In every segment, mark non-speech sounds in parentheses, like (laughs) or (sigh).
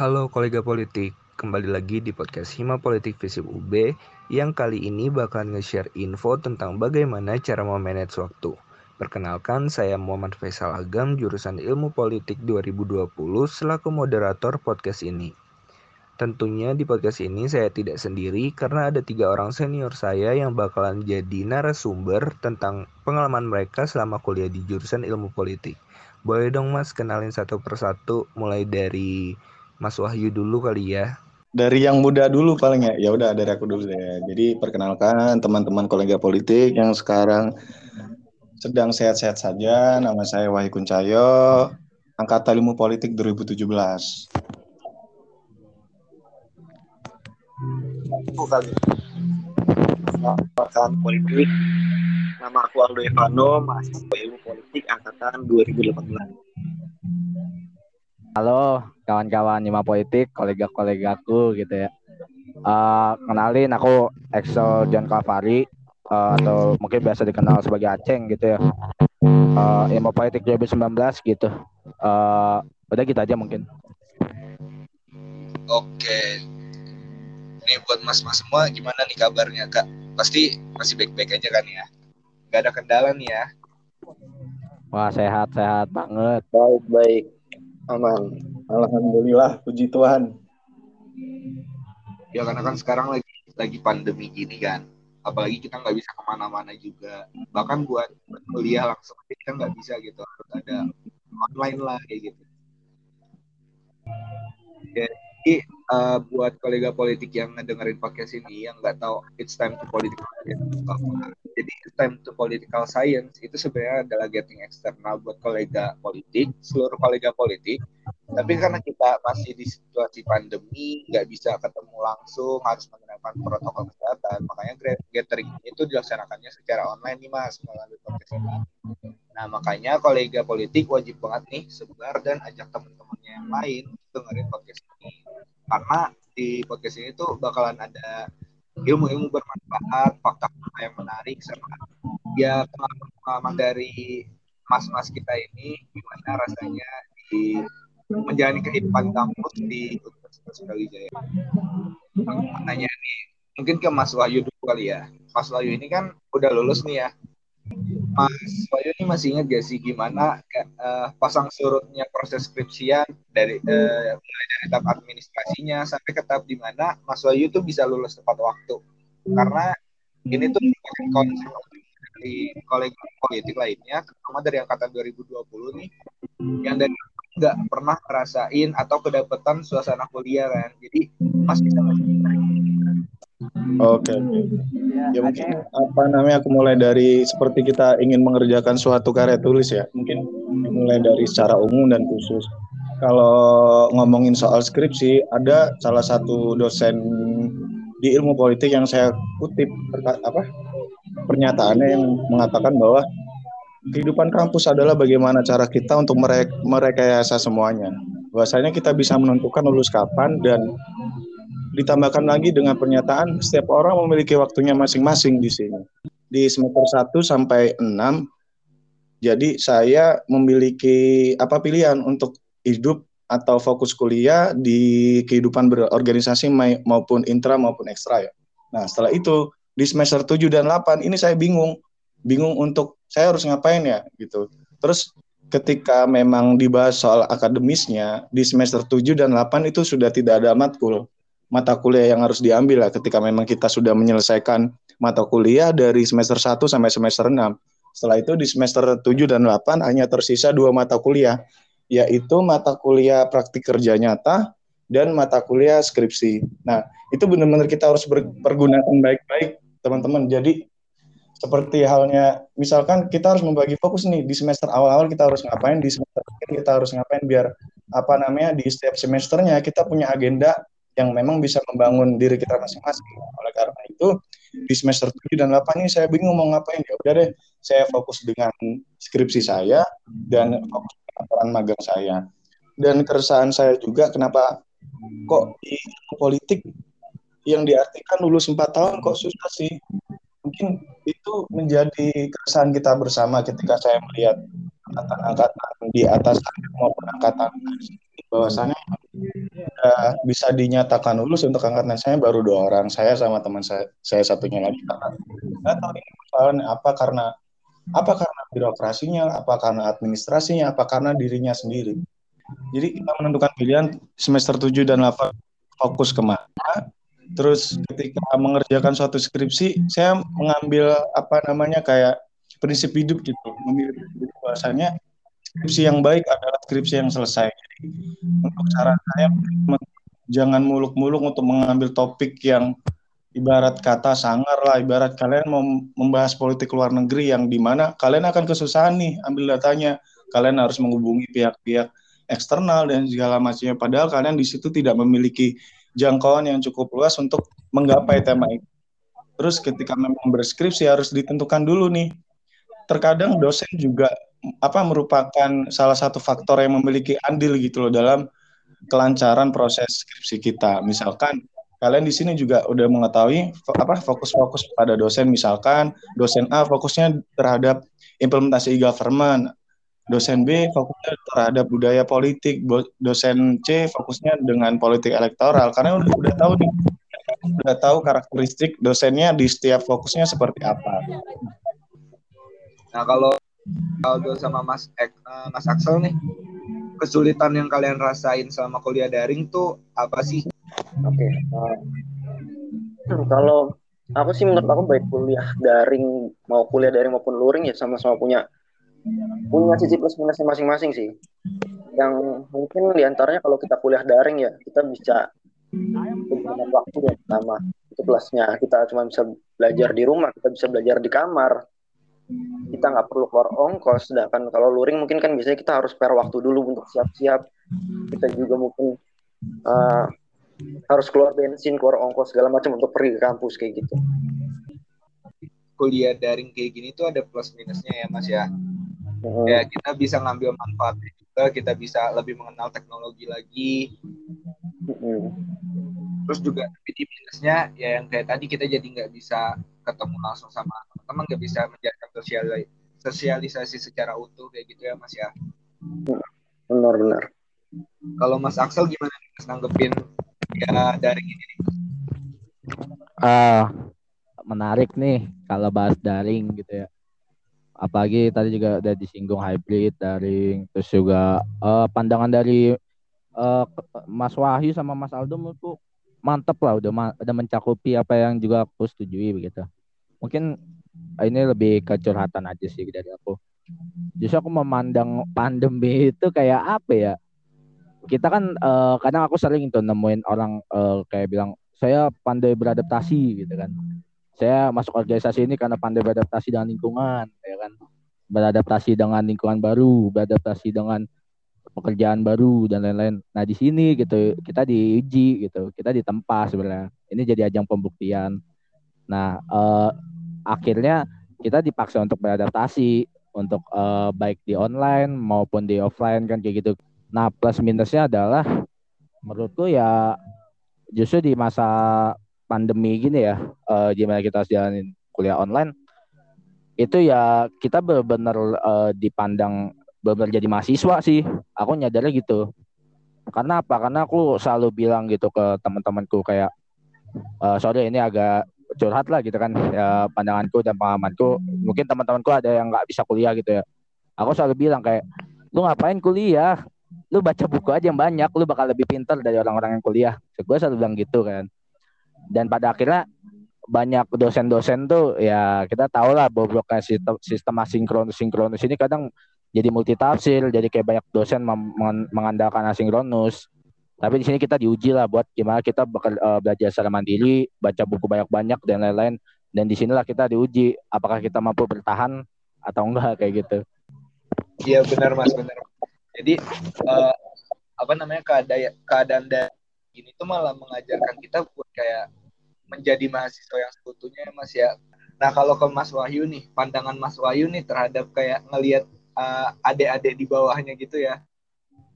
Halo kolega politik, kembali lagi di podcast Hima Politik Visip UB yang kali ini bakal nge-share info tentang bagaimana cara memanage waktu. Perkenalkan, saya Muhammad Faisal Agam, jurusan Ilmu Politik 2020 selaku moderator podcast ini. Tentunya di podcast ini saya tidak sendiri karena ada tiga orang senior saya yang bakalan jadi narasumber tentang pengalaman mereka selama kuliah di jurusan ilmu politik. Boleh dong mas kenalin satu persatu mulai dari Mas Wahyu dulu kali ya. Dari yang muda dulu paling ya. Ya udah dari aku dulu deh. Jadi perkenalkan teman-teman kolega politik yang sekarang sedang sehat-sehat saja. Nama saya Wahyu Kuncayo, Angkatan Ilmu Politik 2017. Aku kali. Angkatan Politik. Nama aku Aldo Evano, mahasiswa Ilmu Politik Angkatan 2018. Halo kawan-kawan Nima Politik, kolega-kolegaku gitu ya. Uh, kenalin aku Exo John Calvari uh, atau mungkin biasa dikenal sebagai Aceng gitu ya. Uh, Nima Politik 2019 gitu. Uh, udah gitu aja mungkin. Oke. Ini buat mas-mas semua gimana nih kabarnya kak? Pasti masih baik-baik aja kan ya? Gak ada kendala nih ya? Wah sehat-sehat banget. Baik, baik. Aman. Alhamdulillah, puji Tuhan. Ya karena kan sekarang lagi lagi pandemi gini kan, apalagi kita nggak bisa ke mana-mana juga. Bahkan buat kuliah langsung kita nggak bisa gitu, harus ada online lah kayak gitu. Jadi uh, buat kolega politik yang ngedengerin podcast ini yang nggak tahu it's time to political science jadi it's time to political science itu sebenarnya adalah getting eksternal buat kolega politik seluruh kolega politik. Tapi karena kita masih di situasi pandemi nggak bisa ketemu langsung harus menerapkan protokol kesehatan makanya gathering itu dilaksanakannya secara online nih mas melalui podcast ini. Nah makanya kolega politik wajib banget nih sebar dan ajak teman-temannya yang lain dengerin podcast ini karena di podcast ini tuh bakalan ada ilmu-ilmu bermanfaat, fakta-fakta yang menarik, sama ya pengalaman dari mas-mas kita ini gimana rasanya di menjalani kehidupan kampus di Universitas Brawijaya. Nanya nih, mungkin ke Mas Wahyu dulu kali ya. Mas Wahyu ini kan udah lulus nih ya. Mas Wahyu ini masih ingat gak sih gimana uh, pasang surutnya proses skripsian dari uh, mulai dari tahap administrasinya sampai ke tahap di mana Mas Wahyu tuh bisa lulus tepat waktu? Karena ini tuh konsep dari kolega politik lainnya terutama dari angkatan 2020 nih yang dari nggak pernah ngerasain atau kedapatan suasana kuliah kan. Jadi Mas bisa Oke. Okay. Ya mungkin apa namanya aku mulai dari seperti kita ingin mengerjakan suatu karya tulis ya. Mungkin mulai dari secara umum dan khusus. Kalau ngomongin soal skripsi, ada salah satu dosen di ilmu politik yang saya kutip apa pernyataannya yang mengatakan bahwa kehidupan kampus adalah bagaimana cara kita untuk merek merekayasa semuanya. Bahwasanya kita bisa menentukan lulus kapan dan ditambahkan lagi dengan pernyataan setiap orang memiliki waktunya masing-masing di sini. Di semester 1 sampai 6 jadi saya memiliki apa pilihan untuk hidup atau fokus kuliah di kehidupan berorganisasi maupun intra maupun ekstra ya. Nah, setelah itu di semester 7 dan 8 ini saya bingung. Bingung untuk saya harus ngapain ya gitu. Terus ketika memang dibahas soal akademisnya di semester 7 dan 8 itu sudah tidak ada matkul mata kuliah yang harus diambil lah ketika memang kita sudah menyelesaikan mata kuliah dari semester 1 sampai semester 6. Setelah itu di semester 7 dan 8 hanya tersisa dua mata kuliah, yaitu mata kuliah praktik kerja nyata dan mata kuliah skripsi. Nah, itu benar-benar kita harus pergunakan baik-baik, teman-teman. Jadi seperti halnya misalkan kita harus membagi fokus nih di semester awal-awal kita harus ngapain, di semester akhir kita harus ngapain biar apa namanya di setiap semesternya kita punya agenda yang memang bisa membangun diri kita masing-masing. Oleh karena itu di semester 7 dan 8 ini saya bingung mau ngapain ya. Udah deh, saya fokus dengan skripsi saya dan fokus dengan magang saya. Dan keresahan saya juga kenapa kok di politik yang diartikan lulus 4 tahun kok susah sih. Mungkin itu menjadi keresahan kita bersama ketika saya melihat angkatan-angkatan di atas maupun angkatan bahwasanya udah bisa dinyatakan lulus untuk angkatan saya baru dua orang saya sama teman saya saya satunya lagi. Nggak tahu ini apa karena apa karena birokrasinya apa karena administrasinya apa karena dirinya sendiri. Jadi kita menentukan pilihan semester 7 dan 8 fokus ke mana. Terus ketika mengerjakan suatu skripsi saya mengambil apa namanya kayak prinsip hidup gitu memilih bahasanya skripsi yang baik adalah skripsi yang selesai. Jadi, untuk saran saya jangan muluk-muluk untuk mengambil topik yang ibarat kata sangar lah, ibarat kalian mau membahas politik luar negeri yang di mana kalian akan kesusahan nih ambil datanya, kalian harus menghubungi pihak-pihak eksternal dan segala macamnya. Padahal kalian di situ tidak memiliki jangkauan yang cukup luas untuk menggapai tema itu. Terus ketika memang berskripsi harus ditentukan dulu nih. Terkadang dosen juga apa merupakan salah satu faktor yang memiliki andil gitu loh dalam kelancaran proses skripsi kita. Misalkan kalian di sini juga udah mengetahui apa fokus-fokus pada dosen misalkan dosen A fokusnya terhadap implementasi e-government, dosen B fokusnya terhadap budaya politik, dosen C fokusnya dengan politik elektoral karena udah, udah tahu nih udah tahu karakteristik dosennya di setiap fokusnya seperti apa. Nah, kalau Aldo sama Mas Ek, uh, Mas Axel nih kesulitan yang kalian rasain selama kuliah daring tuh apa sih? Oke, okay. uh, eh, kalau aku sih menurut aku baik kuliah daring mau kuliah daring maupun luring ya sama-sama punya punya sisi plus minusnya masing-masing sih. Yang mungkin di antaranya kalau kita kuliah daring ya kita bisa menggunakan waktu yang pertama itu plusnya kita cuma bisa belajar di rumah kita bisa belajar di kamar kita nggak perlu keluar ongkos sedangkan kalau luring mungkin kan biasanya kita harus spare waktu dulu untuk siap-siap kita juga mungkin uh, harus keluar bensin keluar ongkos segala macam untuk pergi ke kampus kayak gitu kuliah daring kayak gini tuh ada plus minusnya ya mas ya hmm. ya kita bisa ngambil manfaatnya juga kita bisa lebih mengenal teknologi lagi hmm. Terus juga di minusnya ya yang kayak tadi kita jadi nggak bisa ketemu langsung sama teman nggak bisa menjaga sosialisasi secara utuh kayak gitu ya mas ya. Benar benar. Kalau mas Axel gimana mas nanggepin ya dari ini? Ah uh, menarik nih kalau bahas daring gitu ya. Apalagi tadi juga udah disinggung hybrid daring terus juga uh, pandangan dari uh, Mas Wahyu sama Mas Aldo itu mantep lah udah udah mencakupi apa yang juga aku setujui begitu. Mungkin ini lebih kecurhatan aja sih dari aku. Justru aku memandang pandemi (laughs) itu kayak apa ya? Kita kan uh, kadang aku sering tuh nemuin orang uh, kayak bilang saya pandai beradaptasi gitu kan. Saya masuk organisasi ini karena pandai beradaptasi dengan lingkungan ya kan. Beradaptasi dengan lingkungan baru beradaptasi dengan pekerjaan baru dan lain-lain. Nah di sini gitu kita diuji gitu kita ditempa sebenarnya. Ini jadi ajang pembuktian. Nah uh, akhirnya kita dipaksa untuk beradaptasi untuk uh, baik di online maupun di offline kan kayak gitu. Nah plus minusnya adalah menurutku ya justru di masa pandemi gini ya uh, gimana kita jalanin kuliah online itu ya kita benar-benar uh, dipandang benar jadi mahasiswa sih. Aku nyadarnya gitu. Karena apa? Karena aku selalu bilang gitu ke teman-temanku kayak uh, sorry ini agak curhat lah gitu kan. Ya pandanganku dan pengalamanku. Mungkin teman-temanku ada yang nggak bisa kuliah gitu ya. Aku selalu bilang kayak lu ngapain kuliah? Lu baca buku aja yang banyak. Lu bakal lebih pintar dari orang-orang yang kuliah. So, gue selalu bilang gitu kan. Dan pada akhirnya banyak dosen-dosen tuh ya kita tahu lah bobroknya sistem, sistem asinkronus sinkronus ini kadang jadi multitafsir jadi kayak banyak dosen mengandalkan asinkronus tapi di sini kita diuji lah buat gimana kita bakal uh, belajar secara mandiri, baca buku banyak-banyak dan lain-lain. Dan di sinilah kita diuji apakah kita mampu bertahan atau enggak kayak gitu. Iya benar mas benar. Jadi uh, apa namanya keadaan keadaan ini tuh malah mengajarkan kita buat kayak menjadi mahasiswa yang sekutunya ya mas ya. Nah kalau ke Mas Wahyu nih, pandangan Mas Wahyu nih terhadap kayak ngelihat uh, adik-adik di bawahnya gitu ya,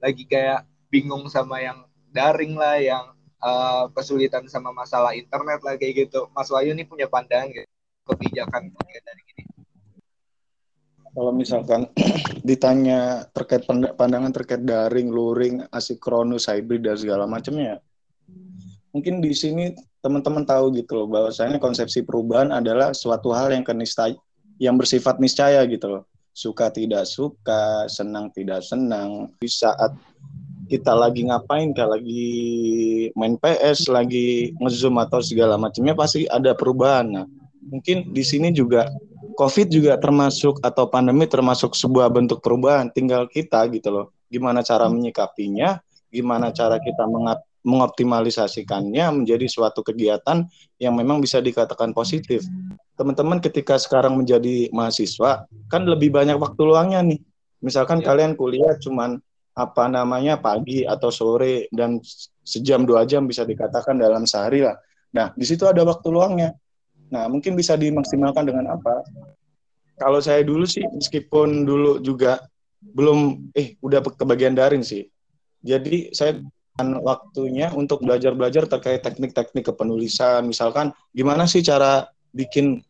lagi kayak bingung sama yang daring lah yang uh, kesulitan sama masalah internet lah kayak gitu. Mas Wahyu nih punya pandangan gitu kebijakan dari ini kalau misalkan (clears throat) ditanya terkait pandangan terkait daring, luring, asikronus, hybrid dan segala macamnya, mungkin di sini teman-teman tahu gitu loh bahwasanya konsepsi perubahan adalah suatu hal yang keniscaya yang bersifat niscaya gitu loh. Suka tidak suka, senang tidak senang. Di saat kita lagi ngapain, kayak lagi main PS, lagi ngezoom atau segala macamnya pasti ada perubahan. Nah, mungkin di sini juga COVID juga termasuk atau pandemi termasuk sebuah bentuk perubahan. Tinggal kita gitu loh, gimana cara menyikapinya, gimana cara kita mengoptimalisasikannya menjadi suatu kegiatan yang memang bisa dikatakan positif. Teman-teman ketika sekarang menjadi mahasiswa, kan lebih banyak waktu luangnya nih. Misalkan ya. kalian kuliah cuman apa namanya pagi atau sore dan sejam dua jam bisa dikatakan dalam sehari lah. Nah, di situ ada waktu luangnya. Nah, mungkin bisa dimaksimalkan dengan apa? Kalau saya dulu sih, meskipun dulu juga belum, eh, udah kebagian daring sih. Jadi saya waktunya untuk belajar-belajar terkait teknik-teknik kepenulisan. Misalkan, gimana sih cara bikin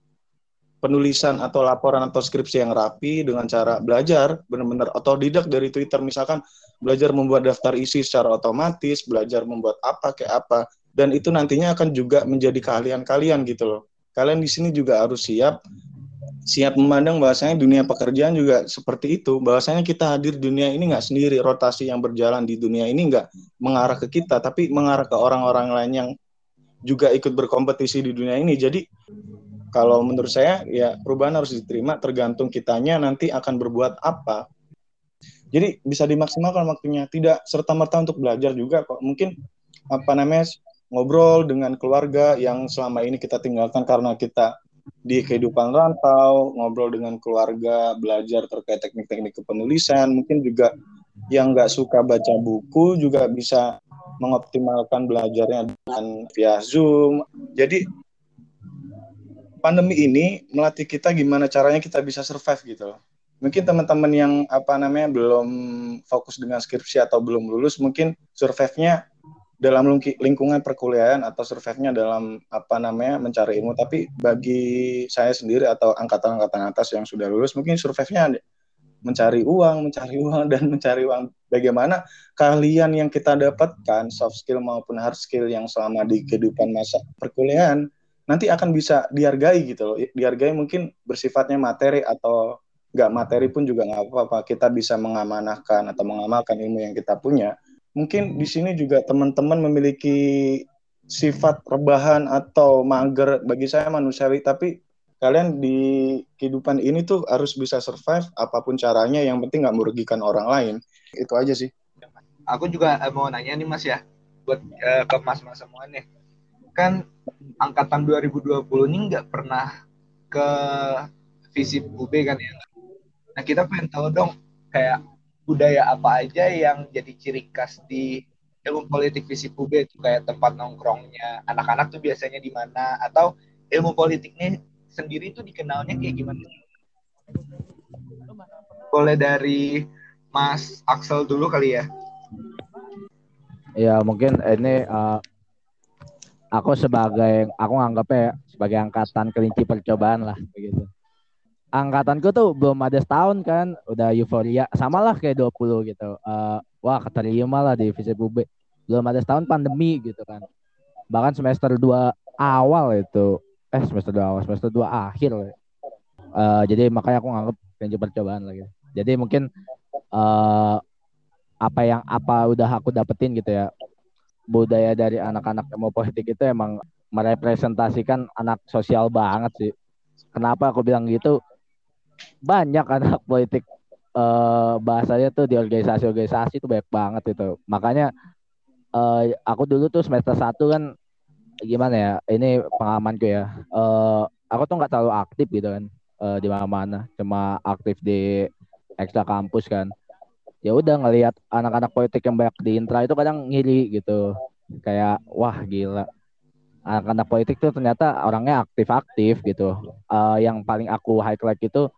penulisan atau laporan atau skripsi yang rapi dengan cara belajar benar-benar otodidak dari Twitter. Misalkan belajar membuat daftar isi secara otomatis belajar membuat apa kayak apa. Dan itu nantinya akan juga menjadi keahlian kalian gitu loh. Kalian di sini juga harus siap siap memandang bahwasanya dunia pekerjaan juga seperti itu. Bahwasanya kita hadir di dunia ini nggak sendiri rotasi yang berjalan di dunia ini nggak mengarah ke kita tapi mengarah ke orang-orang lain yang juga ikut berkompetisi di dunia ini. Jadi kalau menurut saya ya perubahan harus diterima tergantung kitanya nanti akan berbuat apa. Jadi bisa dimaksimalkan waktunya. Tidak serta merta untuk belajar juga kok. Mungkin apa namanya ngobrol dengan keluarga yang selama ini kita tinggalkan karena kita di kehidupan rantau, ngobrol dengan keluarga, belajar terkait teknik-teknik kepenulisan, mungkin juga yang nggak suka baca buku juga bisa mengoptimalkan belajarnya dengan via Zoom. Jadi pandemi ini melatih kita gimana caranya kita bisa survive gitu Mungkin teman-teman yang apa namanya belum fokus dengan skripsi atau belum lulus, mungkin survive-nya dalam lingkungan perkuliahan atau survive-nya dalam apa namanya mencari ilmu tapi bagi saya sendiri atau angkatan-angkatan atas yang sudah lulus mungkin survive-nya mencari uang, mencari (laughs) uang dan mencari uang. Bagaimana kalian yang kita dapatkan soft skill maupun hard skill yang selama di kehidupan masa perkuliahan nanti akan bisa dihargai gitu loh. Dihargai mungkin bersifatnya materi atau nggak materi pun juga nggak apa-apa. Kita bisa mengamanahkan atau mengamalkan ilmu yang kita punya. Mungkin di sini juga teman-teman memiliki sifat rebahan atau mager. Bagi saya manusiawi tapi kalian di kehidupan ini tuh harus bisa survive apa pun caranya yang penting nggak merugikan orang lain. Itu aja sih. Aku juga eh, mau nanya nih mas ya buat uh, ke mas mas semua nih. Kan angkatan 2020 ini nggak pernah ke visip UB kan ya? Nah kita pengen tahu dong kayak budaya apa aja yang jadi ciri khas di ilmu politik visi UB itu kayak tempat nongkrongnya anak-anak tuh biasanya di mana? Atau ilmu politiknya sendiri itu dikenalnya kayak gimana? Boleh dari Mas Axel dulu kali ya. Ya mungkin ini uh, aku sebagai aku anggapnya sebagai angkatan kelinci percobaan lah begitu. Angkatanku tuh belum ada setahun kan udah euforia. Sama lah kayak 20 gitu. Uh, wah keterima lah di FISIP UB belum ada setahun pandemi gitu kan. Bahkan semester 2 awal itu eh semester 2 awal semester 2 akhir uh, jadi makanya aku nganggep pengen percobaan lagi. Jadi mungkin uh, apa yang apa udah aku dapetin gitu ya budaya dari anak-anak mau politik itu emang merepresentasikan anak sosial banget sih. Kenapa aku bilang gitu? Banyak anak (laughs) politik uh, bahasanya tuh di organisasi-organisasi tuh banyak banget itu. Makanya uh, aku dulu tuh semester satu kan gimana ya? Ini pengalamanku ya. Uh, aku tuh nggak terlalu aktif gitu kan uh, di mana-mana. Cuma aktif di ekstra kampus kan. Ya udah ngelihat anak-anak politik yang banyak di intra itu kadang ngiri gitu. Kayak wah gila anak-anak politik tuh ternyata orangnya aktif-aktif gitu. Uh, yang paling aku highlight itu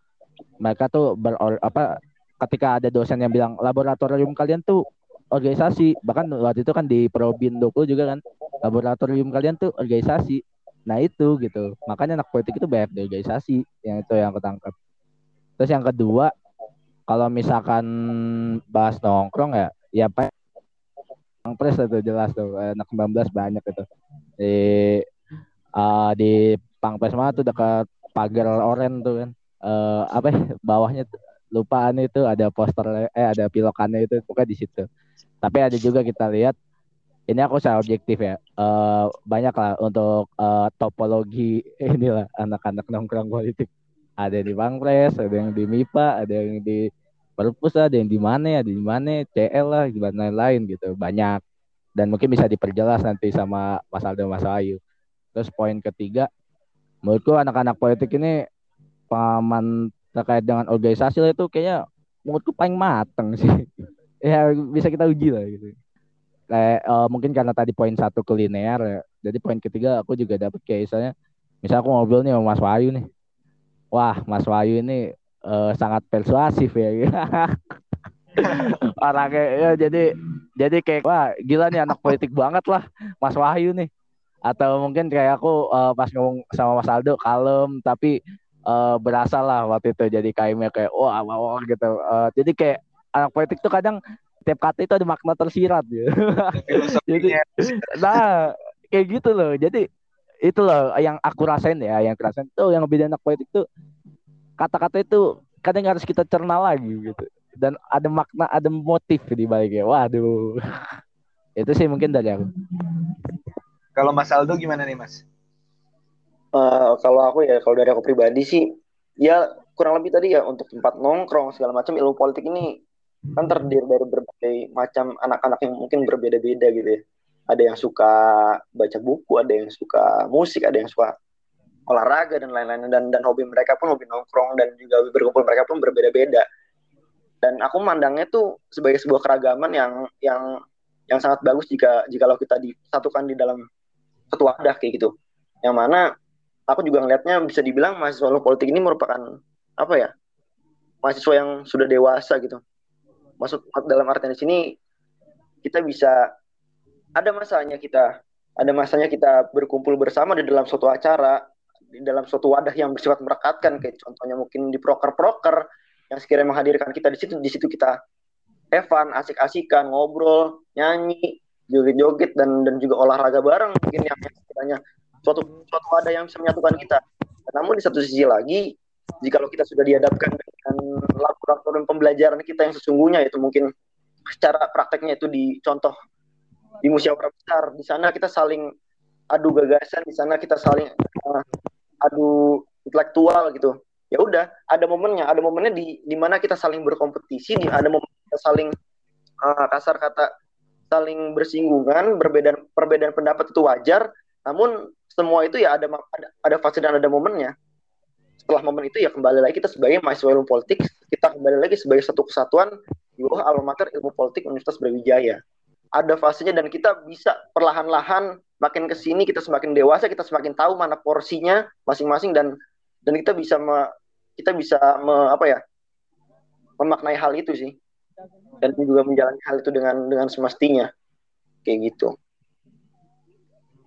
mereka tuh ber apa ketika ada dosen yang bilang laboratorium kalian tuh organisasi bahkan waktu itu kan di Probindo juga kan laboratorium kalian tuh organisasi. Nah itu gitu. Makanya anak politik itu banyak di organisasi yang itu yang ketangkap Terus yang kedua, kalau misalkan bahas nongkrong ya, ya pak Pres itu jelas tuh anak 19 banyak itu di uh, di Pangpres mana tuh dekat pagar oren tuh kan. Uh, apa ya, bawahnya lupaan itu ada poster eh ada pilokannya itu pokoknya di situ. Tapi ada juga kita lihat ini aku saya objektif ya. Uh, banyak lah untuk uh, topologi (laughs) inilah anak-anak nongkrong politik. Ada yang di Bangpres ada yang di MIPA ada yang di perpus ada yang di mana ada di mana CL lah di lain-lain gitu. Banyak. Dan mungkin bisa diperjelas nanti sama Mas Aldo Mas Ayu terus poin ketiga menurutku anak-anak politik ini pengalaman terkait dengan organisasi itu kayaknya menurutku paling mateng sih. (laughs) Ya bisa kita uji lah gitu kayak uh, mungkin karena tadi poin satu kuliner ya jadi poin ketiga aku juga dapat kayak misalnya misal aku ngobrol nih sama Mas Wahyu nih wah Mas Wahyu ini uh, sangat persuasif ya. (laughs) Orangnya ya jadi jadi kayak wah gila nih anak politik banget lah Mas Wahyu nih. Atau mungkin kayak aku uh, pas ngomong sama Mas Aldo kalem tapi uh, berasa lah waktu itu jadi kaimnya kayak wah wah, wah gitu. Uh, jadi kayak anak politik tuh kadang tiap kata itu ada makna tersirat gitu. jadi nah kayak gitu loh. Jadi itu loh yang aku rasain ya, yang rasain tuh yang beda anak politik tuh kata-kata itu kadang harus kita cerna lagi gitu. Dan ada makna ada motif di baliknya waduh. (laughs) Itu sih mungkin dari aku. Kalau Mas Aldo gimana nih Mas? Uh, kalau aku ya kalau dari aku pribadi sih ya kurang lebih tadi ya untuk tempat nongkrong segala macam ilmu politik ini kan terdiri dari berbagai macam anak-anak yang mungkin berbeda-beda gitu ya. Ada yang suka baca buku ada yang suka musik ada yang suka olahraga dan lain-lain. Dan dan hobi mereka pun hobi nongkrong dan juga hobi berkumpul mereka pun berbeda-beda. Dan aku mandangnya tuh sebagai sebuah keragaman yang yang yang sangat bagus jika jika kalau kita disatukan di dalam satu wadah kayak gitu. Yang mana aku juga ngelihatnya bisa dibilang mahasiswa politik ini merupakan apa ya mahasiswa yang sudah dewasa gitu maksud dalam artian di sini kita bisa ada masanya kita ada masanya kita berkumpul bersama di dalam suatu acara di dalam suatu wadah yang bersifat merekatkan kayak contohnya mungkin di proker-proker yang sekiranya menghadirkan kita di situ di situ kita Evan asik-asikan ngobrol nyanyi joget-joget dan dan juga olahraga bareng mungkin yang sekiranya suatu suatu wadah yang bisa menyatukan kita. Namun di satu sisi lagi jika kita sudah dihadapkan dengan laboratorium pembelajaran kita yang sesungguhnya itu mungkin secara prakteknya itu di contoh di musyawarah besar. Di sana kita saling adu gagasan di sana kita saling uh, adu intelektual gitu. Ya udah ada momennya. Ada momennya di di mana kita saling berkompetisi di ada momen kita saling uh, kasar kata saling bersinggungan berbeda perbedaan pendapat itu wajar. Namun semua itu ya ada ada, ada fase dan ada momennya setelah momen itu ya kembali lagi kita sebagai mahasiswa ilmu politik kita kembali lagi sebagai satu kesatuan di bawah alma mater ilmu politik Universitas Brawijaya ada fasenya dan kita bisa perlahan-lahan makin ke sini kita semakin dewasa, kita semakin tahu mana porsinya masing-masing dan dan kita bisa me, kita bisa me, apa ya? memaknai hal itu sih. Dan juga menjalani hal itu dengan dengan semestinya. Kayak gitu.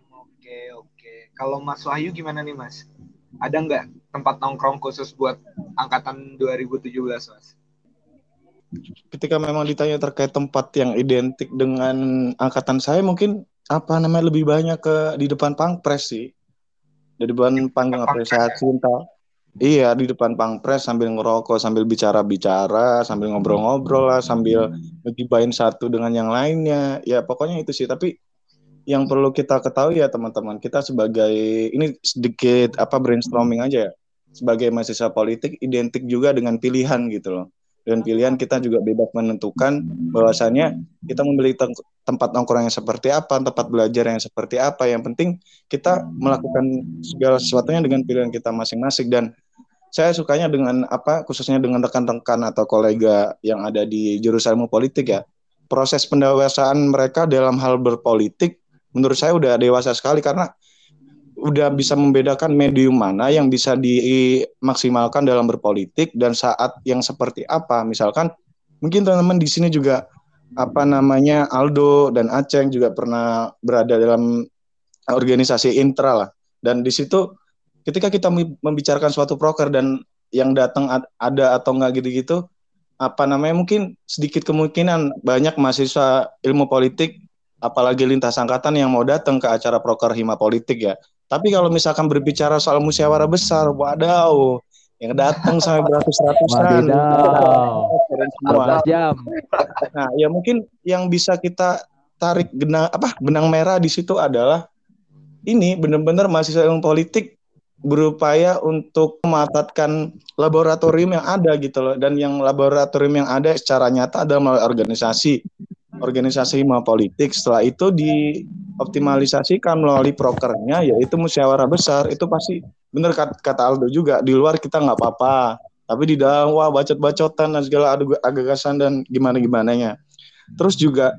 Oke, oke. Kalau Mas Wahyu gimana nih, Mas? Ada nggak tempat nongkrong khusus buat angkatan 2017, Mas? Ketika memang ditanya terkait tempat yang identik dengan angkatan saya, mungkin apa namanya lebih banyak ke di depan pangpres sih. Di depan panggung apresiasi cinta iya di depan pangpres sambil ngerokok sambil bicara-bicara sambil ngobrol-ngobrol lah sambil ngegibain satu dengan yang lainnya. Ya pokoknya itu sih. Tapi yang perlu kita ketahui ya teman-teman kita sebagai ini sedikit apa brainstorming aja ya sebagai mahasiswa politik identik juga dengan pilihan gitu loh dan pilihan kita juga bebas menentukan bahwasannya kita memilih tempat nongkrong yang seperti apa, tempat belajar yang seperti apa. Yang penting kita melakukan segala sesuatunya dengan pilihan kita masing-masing dan saya sukanya dengan apa khususnya dengan rekan-rekan atau kolega yang ada di jurusan politik ya. Proses pendewasaan mereka dalam hal berpolitik menurut saya udah dewasa sekali karena udah bisa membedakan medium mana yang bisa dimaksimalkan dalam berpolitik dan saat yang seperti apa. Misalkan mungkin teman-teman di sini juga apa namanya Aldo dan Aceng juga pernah berada dalam organisasi intra lah. Dan di situ ketika kita membicarakan suatu proker dan yang datang ada atau enggak gitu-gitu apa namanya mungkin sedikit kemungkinan banyak mahasiswa ilmu politik apalagi lintas angkatan yang mau datang ke acara proker hima politik ya. Tapi kalau misalkan berbicara soal musyawarah besar, wadaw, yang datang (laughs) sampai beratus-ratusan. Jam. Nah, ya mungkin yang bisa kita tarik benang apa benang merah di situ adalah ini benar-benar mahasiswa ilmu politik berupaya untuk memanfaatkan laboratorium yang ada gitu loh dan yang laboratorium yang ada secara nyata adalah melalui organisasi organisasi hima politik setelah itu dioptimalisasikan melalui prokernya yaitu musyawarah besar. Itu pasti benar kata Aldo juga di luar kita nggak apa-apa. Tapi di dalam wah bacot-bacotan dan segala agagasan dan gimana gimananya terus juga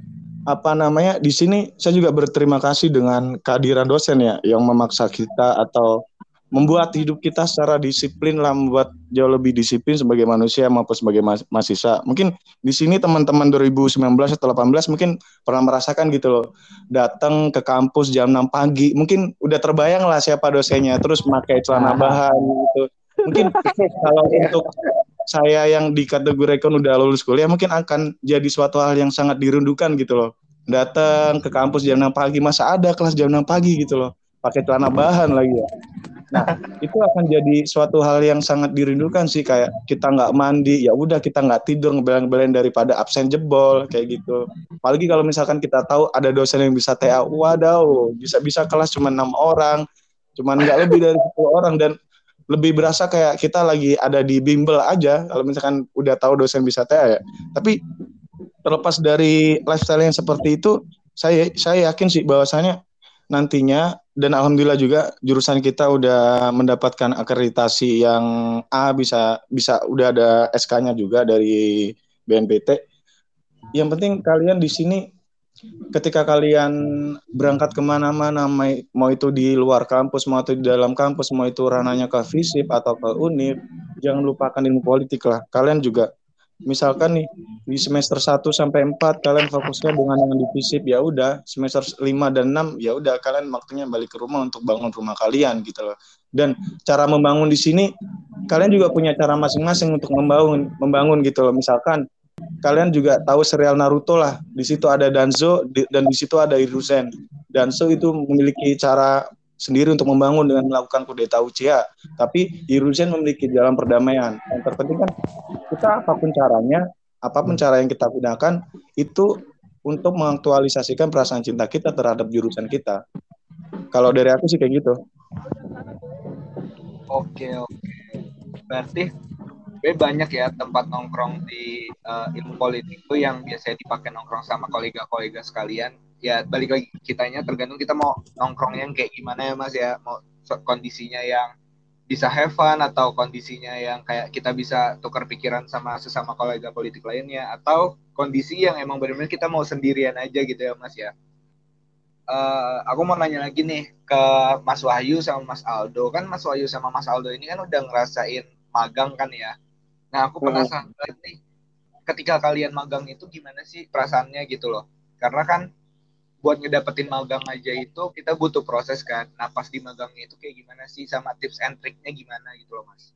apa namanya di sini saya juga berterima kasih dengan kehadiran dosen ya yang memaksa kita atau membuat hidup kita secara disiplin lah membuat jauh lebih disiplin sebagai manusia maupun sebagai mahasiswa. Mungkin di sini teman-teman 2019 atau 18 mungkin pernah merasakan gitu loh. Datang ke kampus jam 6 pagi, mungkin udah terbayang lah siapa dosennya terus pakai celana bahan gitu. Mungkin (laughs) kalau untuk saya yang dikategorikan udah lulus kuliah mungkin akan jadi suatu hal yang sangat dirindukan gitu loh. Datang ke kampus jam 6 pagi, masa ada kelas jam 6 pagi gitu loh. Pakai celana bahan lagi ya Nah, itu akan jadi suatu hal yang sangat dirindukan sih kayak kita nggak mandi, ya udah kita nggak tidur ngebelain-belain daripada absen jebol kayak gitu. Apalagi kalau misalkan kita tahu ada dosen yang bisa TA, wadaw, bisa-bisa kelas cuma enam orang, cuman nggak lebih dari 10 orang dan lebih berasa kayak kita lagi ada di bimbel aja kalau misalkan udah tahu dosen bisa TA ya. Tapi terlepas dari lifestyle yang seperti itu, saya saya yakin sih bahwasanya nantinya dan alhamdulillah juga jurusan kita udah mendapatkan akreditasi yang A bisa bisa udah ada SK-nya juga dari BNPT. Yang penting kalian di sini ketika kalian berangkat ke mana-mana mau itu di luar kampus mau itu di dalam kampus mau itu ranahnya ke FISIP atau ke UNIF jangan lupakan ilmu politik lah kalian juga misalkan nih di semester 1 sampai 4 kalian fokusnya dengan yang di FISIP ya udah semester 5 dan 6 ya udah kalian waktunya balik ke rumah untuk bangun rumah kalian gitu loh. Dan cara membangun di sini kalian juga punya cara masing-masing untuk membangun membangun gitu loh. Misalkan kalian juga tahu serial Naruto lah. Di situ ada Danzo dan di situ ada Hiruzen. Danzo itu memiliki cara sendiri untuk membangun dengan melakukan kudeta Uchiha. Tapi Hiruzen memiliki jalan perdamaian. Yang terpenting kan kita apa pun caranya, apa pun cara yang kita gunakan itu untuk mengaktualisasikan perasaan cinta kita terhadap jurusan kita. Kalau dari aku sih kayak gitu. Oke oke. Berarti gue banyak ya tempat nongkrong di uh, ilmu politik itu yang biasanya dipakai nongkrong sama kolega-kolega sekalian ya balik lagi kitanya tergantung kita mau nongkrong yang kayak gimana ya mas ya. Mau kondisinya yang bisa have fun atau kondisinya yang kayak kita bisa tukar pikiran sama sesama kolega politik lainnya atau kondisi yang emang benar-benar kita mau sendirian aja gitu ya mas ya. Uh, aku mau nanya lagi nih ke Mas Wahyu sama Mas Aldo. Kan Mas Wahyu sama Mas Aldo ini kan udah ngerasain magang kan ya. Nah aku penasaran banget nih ketika kalian magang itu gimana sih perasaannya gitu loh? Karena kan buat ngedapetin magang aja itu kita butuh proses kan. Nah pas di magangnya itu kayak gimana sih sama tips and triknya gimana gitu loh mas?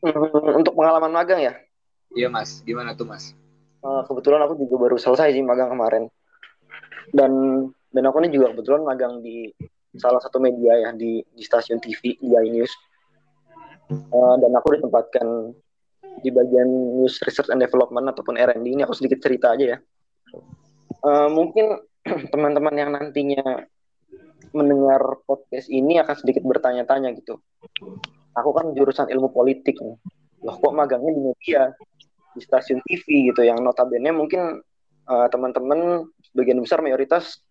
Hmm, untuk pengalaman magang ya? Iya mas, gimana tuh mas? Uh, kebetulan aku juga baru selesai sih magang kemarin. Dan dan aku ini juga kebetulan magang di salah satu media ya di, di stasiun TV di iNews. Uh, dan aku ditempatkan di bagian news research and development ataupun R&D ini aku sedikit cerita aja ya. Uh, mungkin (clears throat) teman-teman yang nantinya mendengar podcast ini akan sedikit bertanya-tanya gitu. Aku kan jurusan ilmu politik. Loh kok magangnya di media, di stasiun TV gitu yang notabene mungkin uh, teman-teman sebagian besar mayoritas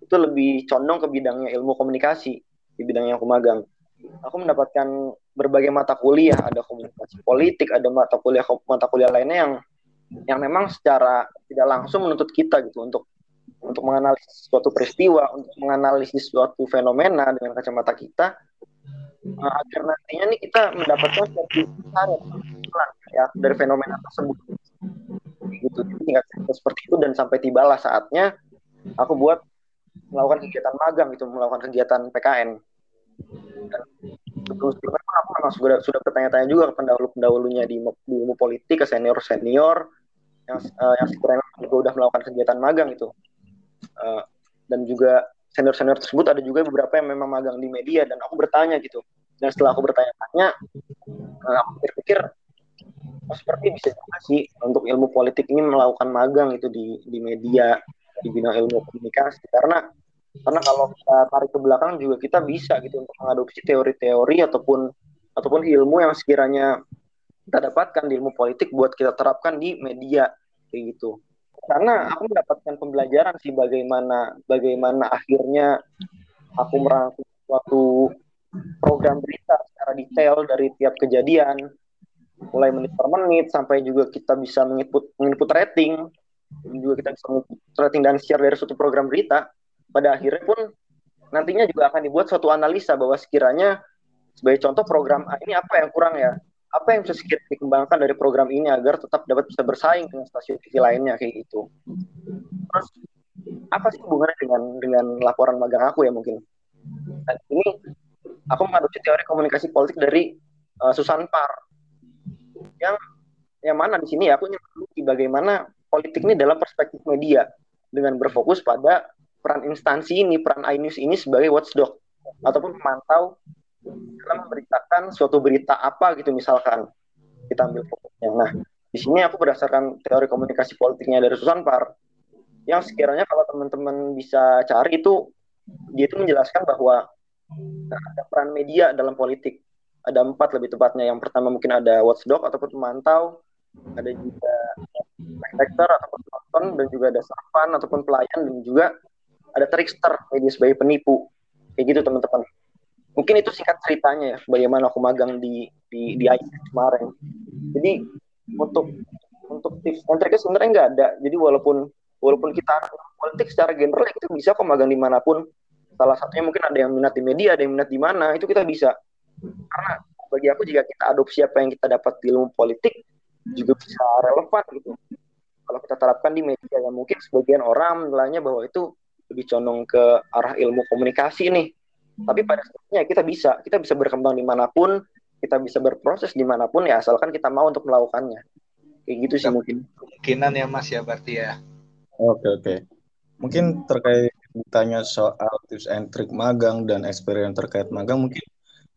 itu lebih condong ke bidangnya ilmu komunikasi di bidang yang aku magang. Aku mendapatkan berbagai mata kuliah, ada komunikasi politik, ada mata kuliah mata kuliah lainnya yang yang memang secara tidak langsung menuntut kita gitu untuk untuk menganalisis suatu peristiwa, untuk menganalisis suatu fenomena dengan kacamata kita, uh, agar nantinya nih kita mendapatkan suatu ya dari fenomena tersebut. Gitu, jadi tingkat seperti itu dan sampai tibalah saatnya aku buat melakukan kegiatan magang itu, melakukan kegiatan PKN. Dan Betul, aku memang sudah sudah bertanya-tanya juga ke pendahulu-pendahulunya di, di ilmu politik, ke senior-senior yang uh, yang sekiranya juga udah melakukan kegiatan magang itu. Uh, dan juga senior-senior tersebut ada juga beberapa yang memang magang di media dan aku bertanya gitu. Dan setelah aku bertanya-tanya, uh, aku berpikir oh, seperti bisa juga sih untuk ilmu politik ini melakukan magang itu di di media di bidang ilmu komunikasi karena karena kalau kita tarik ke belakang juga kita bisa gitu untuk mengadopsi teori-teori ataupun ataupun ilmu yang sekiranya kita dapatkan di ilmu politik buat kita terapkan di media kayak gitu karena aku mendapatkan pembelajaran sih bagaimana bagaimana akhirnya aku merangkum suatu program berita secara detail dari tiap kejadian. Mulai menit per menit sampai juga kita bisa menginput menginput rating. Juga kita bisa menginput rating dan share dari suatu program berita. Pada akhirnya pun nantinya juga akan dibuat suatu analisa bahwa sekiranya sebagai contoh program A ini apa yang kurang ya apa yang bisa sekiranya dikembangkan dari program ini agar tetap dapat bisa bersaing dengan stasiun TV lainnya kayak gitu? Terus apa sih hubungannya dengan dengan laporan magang aku ya mungkin? Dan ini aku mengadopsi teori komunikasi politik dari uh, Susan Parr. Yang yang mana di sini aku ingin bagaimana politik ini dalam perspektif media dengan berfokus pada peran instansi ini, peran iNews ini sebagai watchdog ataupun pemantau dalam memberitakan suatu berita apa gitu misalkan kita ambil fokusnya. Nah, di sini aku berdasarkan teori komunikasi politiknya dari Susan Parr yang sekiranya kalau teman-teman bisa cari itu dia itu menjelaskan bahwa ada peran media dalam politik. Ada empat lebih tepatnya. Yang pertama mungkin ada watchdog ataupun pemantau, ada juga spectator ataupun penonton, dan juga ada servan ataupun pelayan, dan juga ada trickster media sebagai penipu kayak gitu teman-teman mungkin itu singkat ceritanya ya bagaimana aku magang di di di IT kemarin. Jadi untuk untuk tips and triknya sebenarnya nggak ada. Jadi walaupun walaupun kita politik secara general ya kita bisa kok magang di mana pun. Salah satunya mungkin ada yang minat di media ada yang minat di mana itu kita bisa. Karena bagi aku jika kita adopsi apa yang kita dapat di ilmu politik juga bisa relevan gitu. Kalau kita terapkan di media yang mungkin sebagian orang menilainya bahwa itu lebih condong ke arah ilmu komunikasi nih. Tapi pada saatnya kita bisa, kita bisa berkembang di mana pun, kita bisa berproses di mana pun ya asalkan kita mau untuk melakukannya. Kayak gitu sih mungkin. Kemungkinan ya Mas ya berarti ya. Oke oke. Mungkin terkait tanya soal tips and trick magang dan experience terkait magang mungkin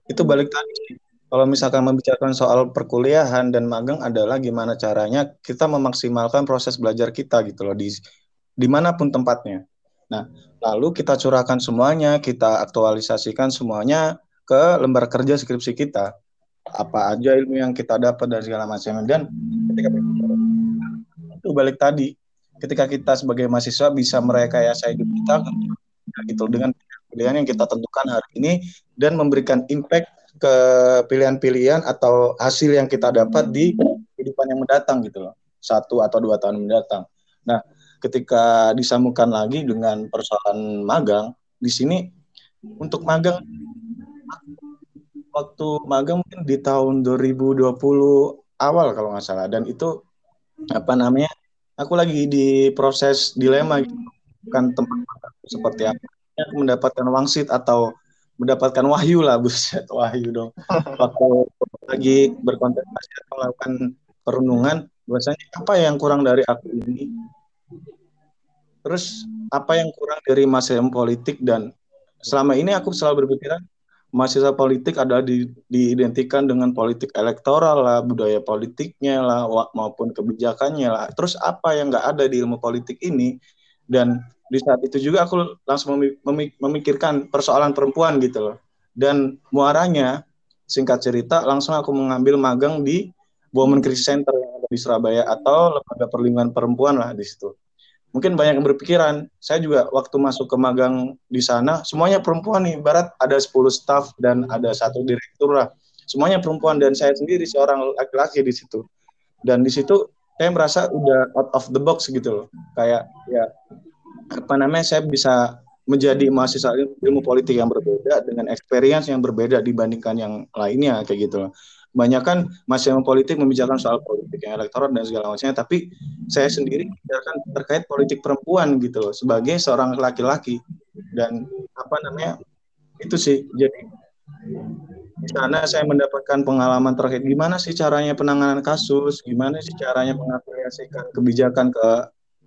itu balik tadi kalau misalkan membicarakan soal perkuliahan dan magang adalah gimana caranya kita memaksimalkan proses belajar kita gitu loh di di mana pun tempatnya Nah, lalu kita curahkan semuanya, kita aktualisasikan semuanya ke lembar kerja skripsi kita. Apa aja ilmu yang kita dapat dan segala macam. Dan ketika itu balik tadi, ketika kita sebagai mahasiswa bisa merekayasa hidup kita gitu dengan pilihan yang kita tentukan hari ini dan memberikan impact ke pilihan-pilihan atau hasil yang kita dapat di kehidupan yang mendatang gitu loh satu atau dua tahun mendatang. Nah, ketika disambungkan lagi dengan persoalan magang di sini untuk magang waktu magang mungkin di tahun 2020 awal kalau nggak salah. Dan itu apa namanya aku lagi di proses dilema gitu. kan tempat seperti apa. Mendapatkan wangsit atau mendapatkan wahyu lah (laughs) buset wahyu dong. Waktu lagi berkontemplasi melakukan perenungan bahwasanya apa yang kurang dari aku ini Terus apa yang kurang dari mahasiswa politik dan selama ini aku selalu berpikiran mahasiswa politik adalah di, diidentikan dengan politik elektoral lah, budaya politiknya lah, maupun kebijakannya lah. Terus apa yang nggak ada di ilmu politik ini? Dan di saat itu juga aku langsung memikirkan persoalan perempuan gitu loh. Dan muaranya, singkat cerita, langsung aku mengambil magang di Women Crisis Center yang ada di Surabaya atau lembaga perlindungan perempuan lah di situ mungkin banyak yang berpikiran saya juga waktu masuk ke magang di sana semuanya perempuan nih. Barat ada 10 staff dan ada satu direktur lah. Semuanya perempuan dan saya sendiri seorang laki-laki di situ. Dan di situ saya merasa udah out of the box gitu loh. Kayak ya apa namanya saya bisa menjadi mahasiswa ilmu politik yang berbeda dengan experience yang berbeda dibandingkan yang lainnya kayak gitu loh kebanyakan masih yang politik membicarakan soal politik yang elektoral dan segala macamnya tapi saya sendiri membicarakan terkait politik perempuan gitu loh sebagai seorang laki-laki. Dan apa namanya itu sih. Jadi di sana saya mendapatkan pengalaman terkait gimana sih caranya penanganan kasus, gimana sih caranya mengaplikasikan kebijakan ke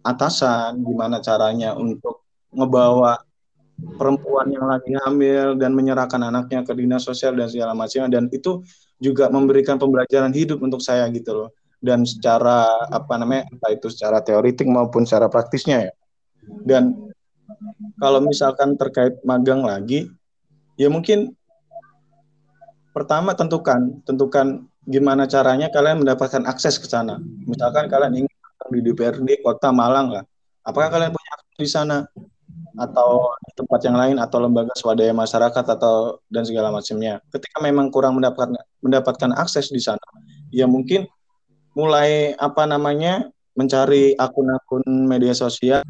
atasan, gimana caranya untuk ngebawa perempuan yang lagi hamil dan menyerahkan anaknya ke dinas sosial dan segala macamnya. Dan itu juga memberikan pembelajaran hidup untuk saya gitu loh. Dan secara apa namanya entah itu secara teoritik maupun secara praktisnya ya. Dan kalau misalkan terkait magang lagi ya mungkin pertama tentukan tentukan gimana caranya kalian mendapatkan akses ke sana. Misalkan kalian ingin di DPRD Kota Malang lah, apakah kalian punya akses di sana atau tempat yang lain atau lembaga swadaya masyarakat atau dan segala macamnya. Ketika memang kurang mendapatkan mendapatkan akses di sana, ya mungkin mulai apa namanya mencari akun-akun media sosial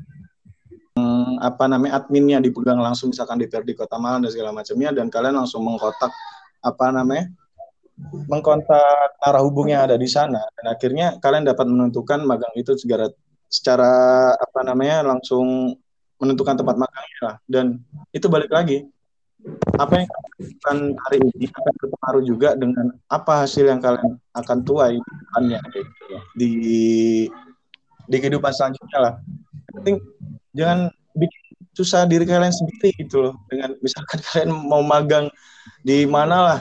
apa namanya adminnya dipegang langsung misalkan di DPRD Kota Malang dan segala macamnya dan kalian langsung mengkotak apa namanya mengkontak arah hubung yang ada di sana dan akhirnya kalian dapat menentukan magang itu secara secara apa namanya langsung menentukan tempat magangnya lah dan itu balik lagi apa yang kalian hari ini akan berpengaruh juga dengan apa hasil yang kalian akan tuai gitu, di di kehidupan selanjutnya lah. Penting jangan bikin susah diri kalian sendiri gitu loh. Dengan misalkan (laughs) kalian mau magang di mana lah.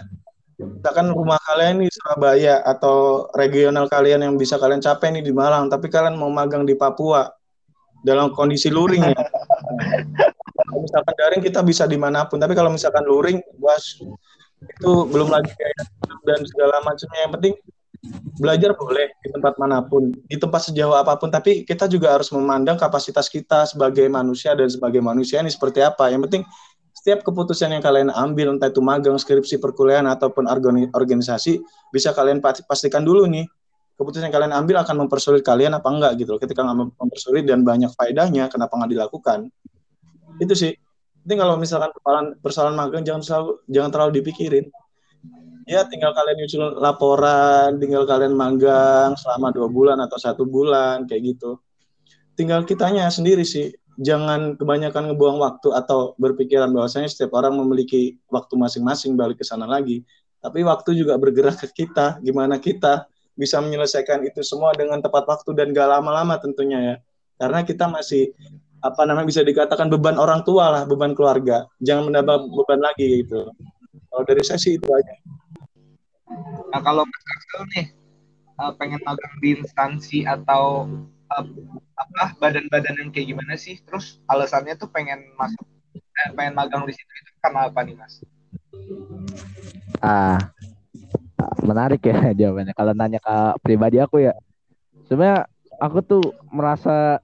Misalkan rumah kalian di Surabaya atau regional kalian yang bisa kalian capai nih di Malang tapi kalian mau magang di Papua dalam kondisi luring ya. Kalau misalkan daring kita bisa di mana pun. Tapi kalau misalkan luring bos itu belum lagi dan segala macamnya. Yang penting belajar boleh di tempat mana pun di tempat sejauh apa pun. Tapi kita juga harus memandang kapasitas kita sebagai manusia dan sebagai manusia ini seperti apa. Yang penting setiap keputusan yang kalian ambil entah itu magang, skripsi, perkuliahan ataupun organisasi bisa kalian pastikan dulu nih keputusan yang kalian ambil akan mempersulit kalian apa enggak gitu loh. Ketika mempersulit dan banyak faedahnya, kenapa nggak dilakukan? Itu sih. Jadi kalau misalkan persoalan, persoalan magang jangan selalu jangan terlalu dipikirin. Ya tinggal kalian nyusul laporan, tinggal kalian magang selama dua bulan atau satu bulan kayak gitu. Tinggal kitanya sendiri sih jangan kebanyakan ngebuang waktu atau berpikiran bahwasanya setiap orang memiliki waktu masing-masing balik ke sana lagi. Tapi waktu juga bergerak ke kita, gimana kita bisa menyelesaikan itu semua dengan tepat waktu dan gak lama-lama tentunya ya. Karena kita masih apa namanya bisa dikatakan beban orang tua lah, beban keluarga. Jangan menambah beban lagi gitu. Kalau dari saya sih itu aja. Nah kalau Mas Axel nih eh, pengen magang di instansi atau apa badan-badan yang kayak gimana sih? Terus alasannya tuh pengen masuk eh, pengen magang di situ itu karena apa nih mas? Ah menarik ya (laughs) jawabannya. Kalau nanya ke pribadi aku ya, sebenarnya aku tuh merasa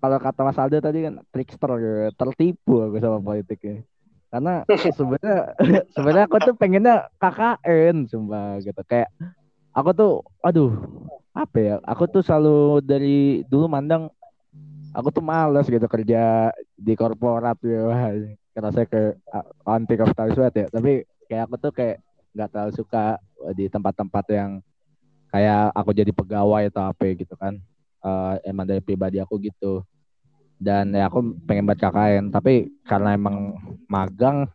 kalau kata Mas Aldo tadi kan trickster gitu, tertipu aku sama politiknya. Karena (laughs) sebenarnya (laughs) sebenarnya aku tuh pengennya KKN sumpah gitu kayak aku tuh aduh apa ya aku tuh selalu dari dulu mandang aku tuh males gitu kerja di korporat ya karena saya ke anti kapitalis ya tapi kayak aku tuh kayak nggak terlalu suka di tempat-tempat yang kayak aku jadi pegawai atau apa gitu kan uh, emang dari pribadi aku gitu dan ya aku pengen baca KKN tapi karena emang magang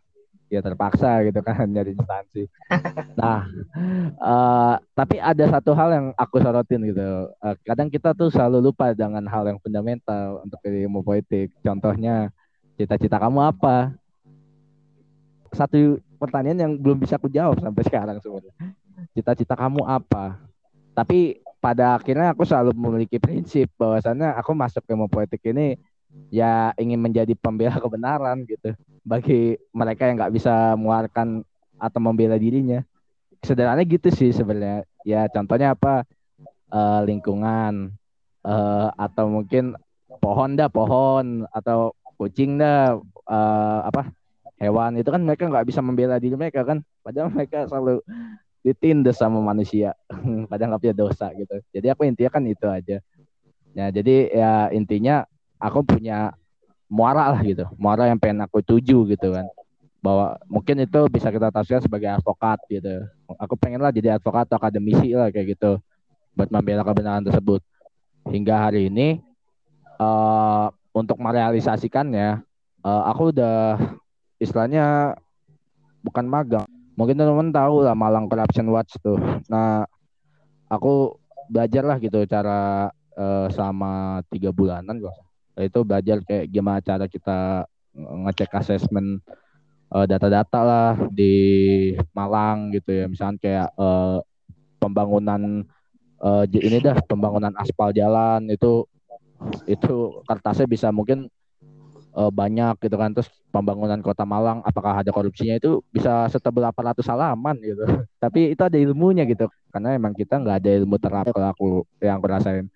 ya terpaksa gitu kan (laughs) nyari instansi. Nah, uh, tapi ada satu hal yang aku sorotin gitu. Uh, kadang kita tuh selalu lupa dengan hal yang fundamental untuk ilmu politik. Contohnya, cita-cita kamu apa? Satu pertanyaan yang belum bisa aku jawab sampai sekarang sebenarnya. Cita-cita kamu apa? Tapi pada akhirnya aku selalu memiliki prinsip bahwasannya aku masuk ke politik ini ya ingin menjadi pembela kebenaran gitu. Bagi mereka yang nggak bisa mengeluarkan atau membela dirinya. Sederhananya gitu sih sebenarnya. Ya contohnya apa? Uh, lingkungan. Uh, atau mungkin pohon dah pohon. Atau kucing dah. Uh, apa hewan. Itu kan mereka nggak bisa membela diri mereka kan? Padahal mereka selalu ditindas sama manusia. (laughs) Padahal nggak punya dosa gitu. Jadi aku intinya kan itu aja. Ya jadi ya intinya aku punya muara lah gitu. Muara yang pengen aku tuju gitu kan. Bahwa mungkin itu bisa kita tafsirkan sebagai advokat gitu. Aku pengen lah jadi advokat atau akademisi lah kayak gitu buat membela kebenaran tersebut. Hingga hari ini uh, untuk merealisasikannya uh, aku udah istilahnya bukan magang mungkin teman-teman tahu lah Malang Corruption Watch tuh. Nah, aku belajar lah gitu cara uh, selama tiga bulanan gua. Itu belajar kayak gimana cara kita ngecek asesmen uh, data-data lah di Malang gitu ya. Misalnya kayak uh, pembangunan uh, ini dah pembangunan aspal jalan itu itu kertasnya bisa mungkin uh, banyak gitu kan. Terus pembangunan kota Malang apakah ada korupsinya itu bisa setebal 800 halaman gitu. (laughs) Tapi itu ada ilmunya gitu. Karena emang kita nggak ada ilmu terapel aku yang aku rasain.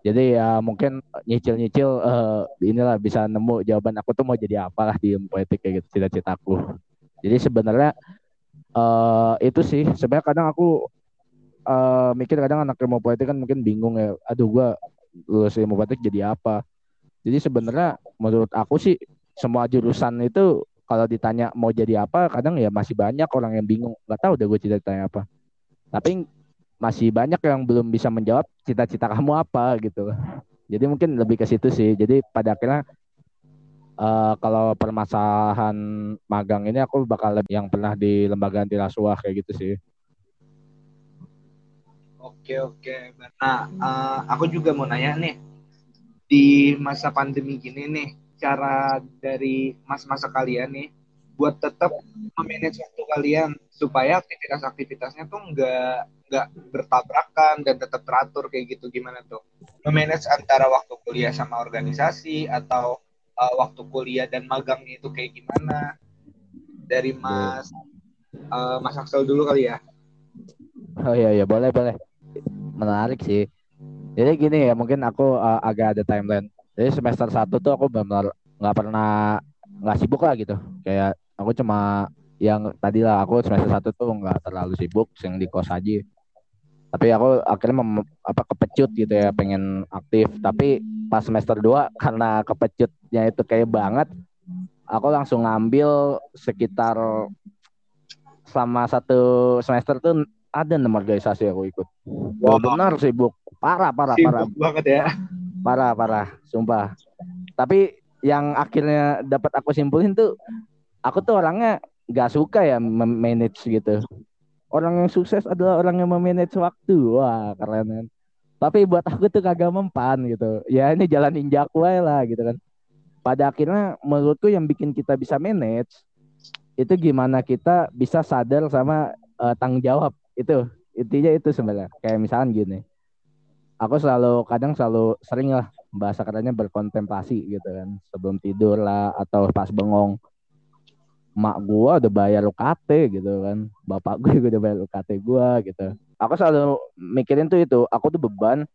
Jadi ya mungkin nyicil-nyicil uh, inilah bisa nemu jawaban aku tuh mau jadi apa lah di ilmu politik kayak gitu cita-citaku jadi sebenarnya uh, itu sih. Sebenarnya kadang aku uh, mikir kadang anak ilmu politik kan mungkin bingung ya aduh gua lulus ilmu politik jadi apa jadi sebenarnya menurut aku sih semua jurusan itu kalau ditanya mau jadi apa, kadang ya masih banyak orang yang bingung. Gak tahu udah gue cita-citanya apa. Tapi masih banyak yang belum bisa menjawab cita-cita (laughs) kamu apa gitu. Jadi mungkin lebih ke situ sih. Jadi pada akhirnya uh, kalau permasalahan magang ini aku bakal yang pernah di lembaga anti rasuah kayak gitu sih. Oke oke. Nah uh, aku juga mau nanya nih di masa pandemi gini nih cara dari mas-masa kalian nih buat tetap memanage waktu kalian supaya aktivitas-aktivitasnya tuh nggak nggak bertabrakan dan tetap teratur kayak gitu gimana tuh? Memanage antara waktu kuliah sama organisasi atau uh, waktu kuliah dan magang itu kayak gimana? Dari mas uh, mas Axel dulu kali ya. Oh iya iya. Boleh boleh. Menarik sih jadi gini ya mungkin aku uh, agak ada timeline. Jadi semester satu tuh aku benar nggak pernah nggak sibuk lah gitu. Kayak aku cuma yang tadi lah aku semester satu tuh nggak terlalu sibuk yang di kos aja. Tapi aku akhirnya mem, apa kepecut gitu ya pengen aktif. Tapi pas semester 2 (laughs) karena kepecutnya itu kayak banget aku langsung ngambil sekitar selama satu semester tuh ada enam organisasi aku ikut. Wow. Benar sibuk, parah parah sibuk parah. banget ya. Parah parah, sumpah. Tapi yang akhirnya dapat aku simpulin tuh, aku tuh orangnya gak suka ya manage gitu. Orang yang sukses adalah orang yang memanage waktu. Wah keren kan. Tapi buat aku tuh kagak mempan gitu. Ya ini jalan injaku lah gitu kan. Pada akhirnya menurutku yang bikin kita bisa manage itu gimana kita bisa sadar sama uh, tanggung jawab itu intinya itu sebenarnya kayak misalkan gini aku selalu kadang selalu sering lah bahasa katanya berkontemplasi gitu kan. Sebelum tidur lah atau pas bengong. Mak gua udah bayar UKT gitu kan. Bapak gue juga udah bayar UKT gua gitu. Aku selalu mikirin tuh itu. Aku tuh beban.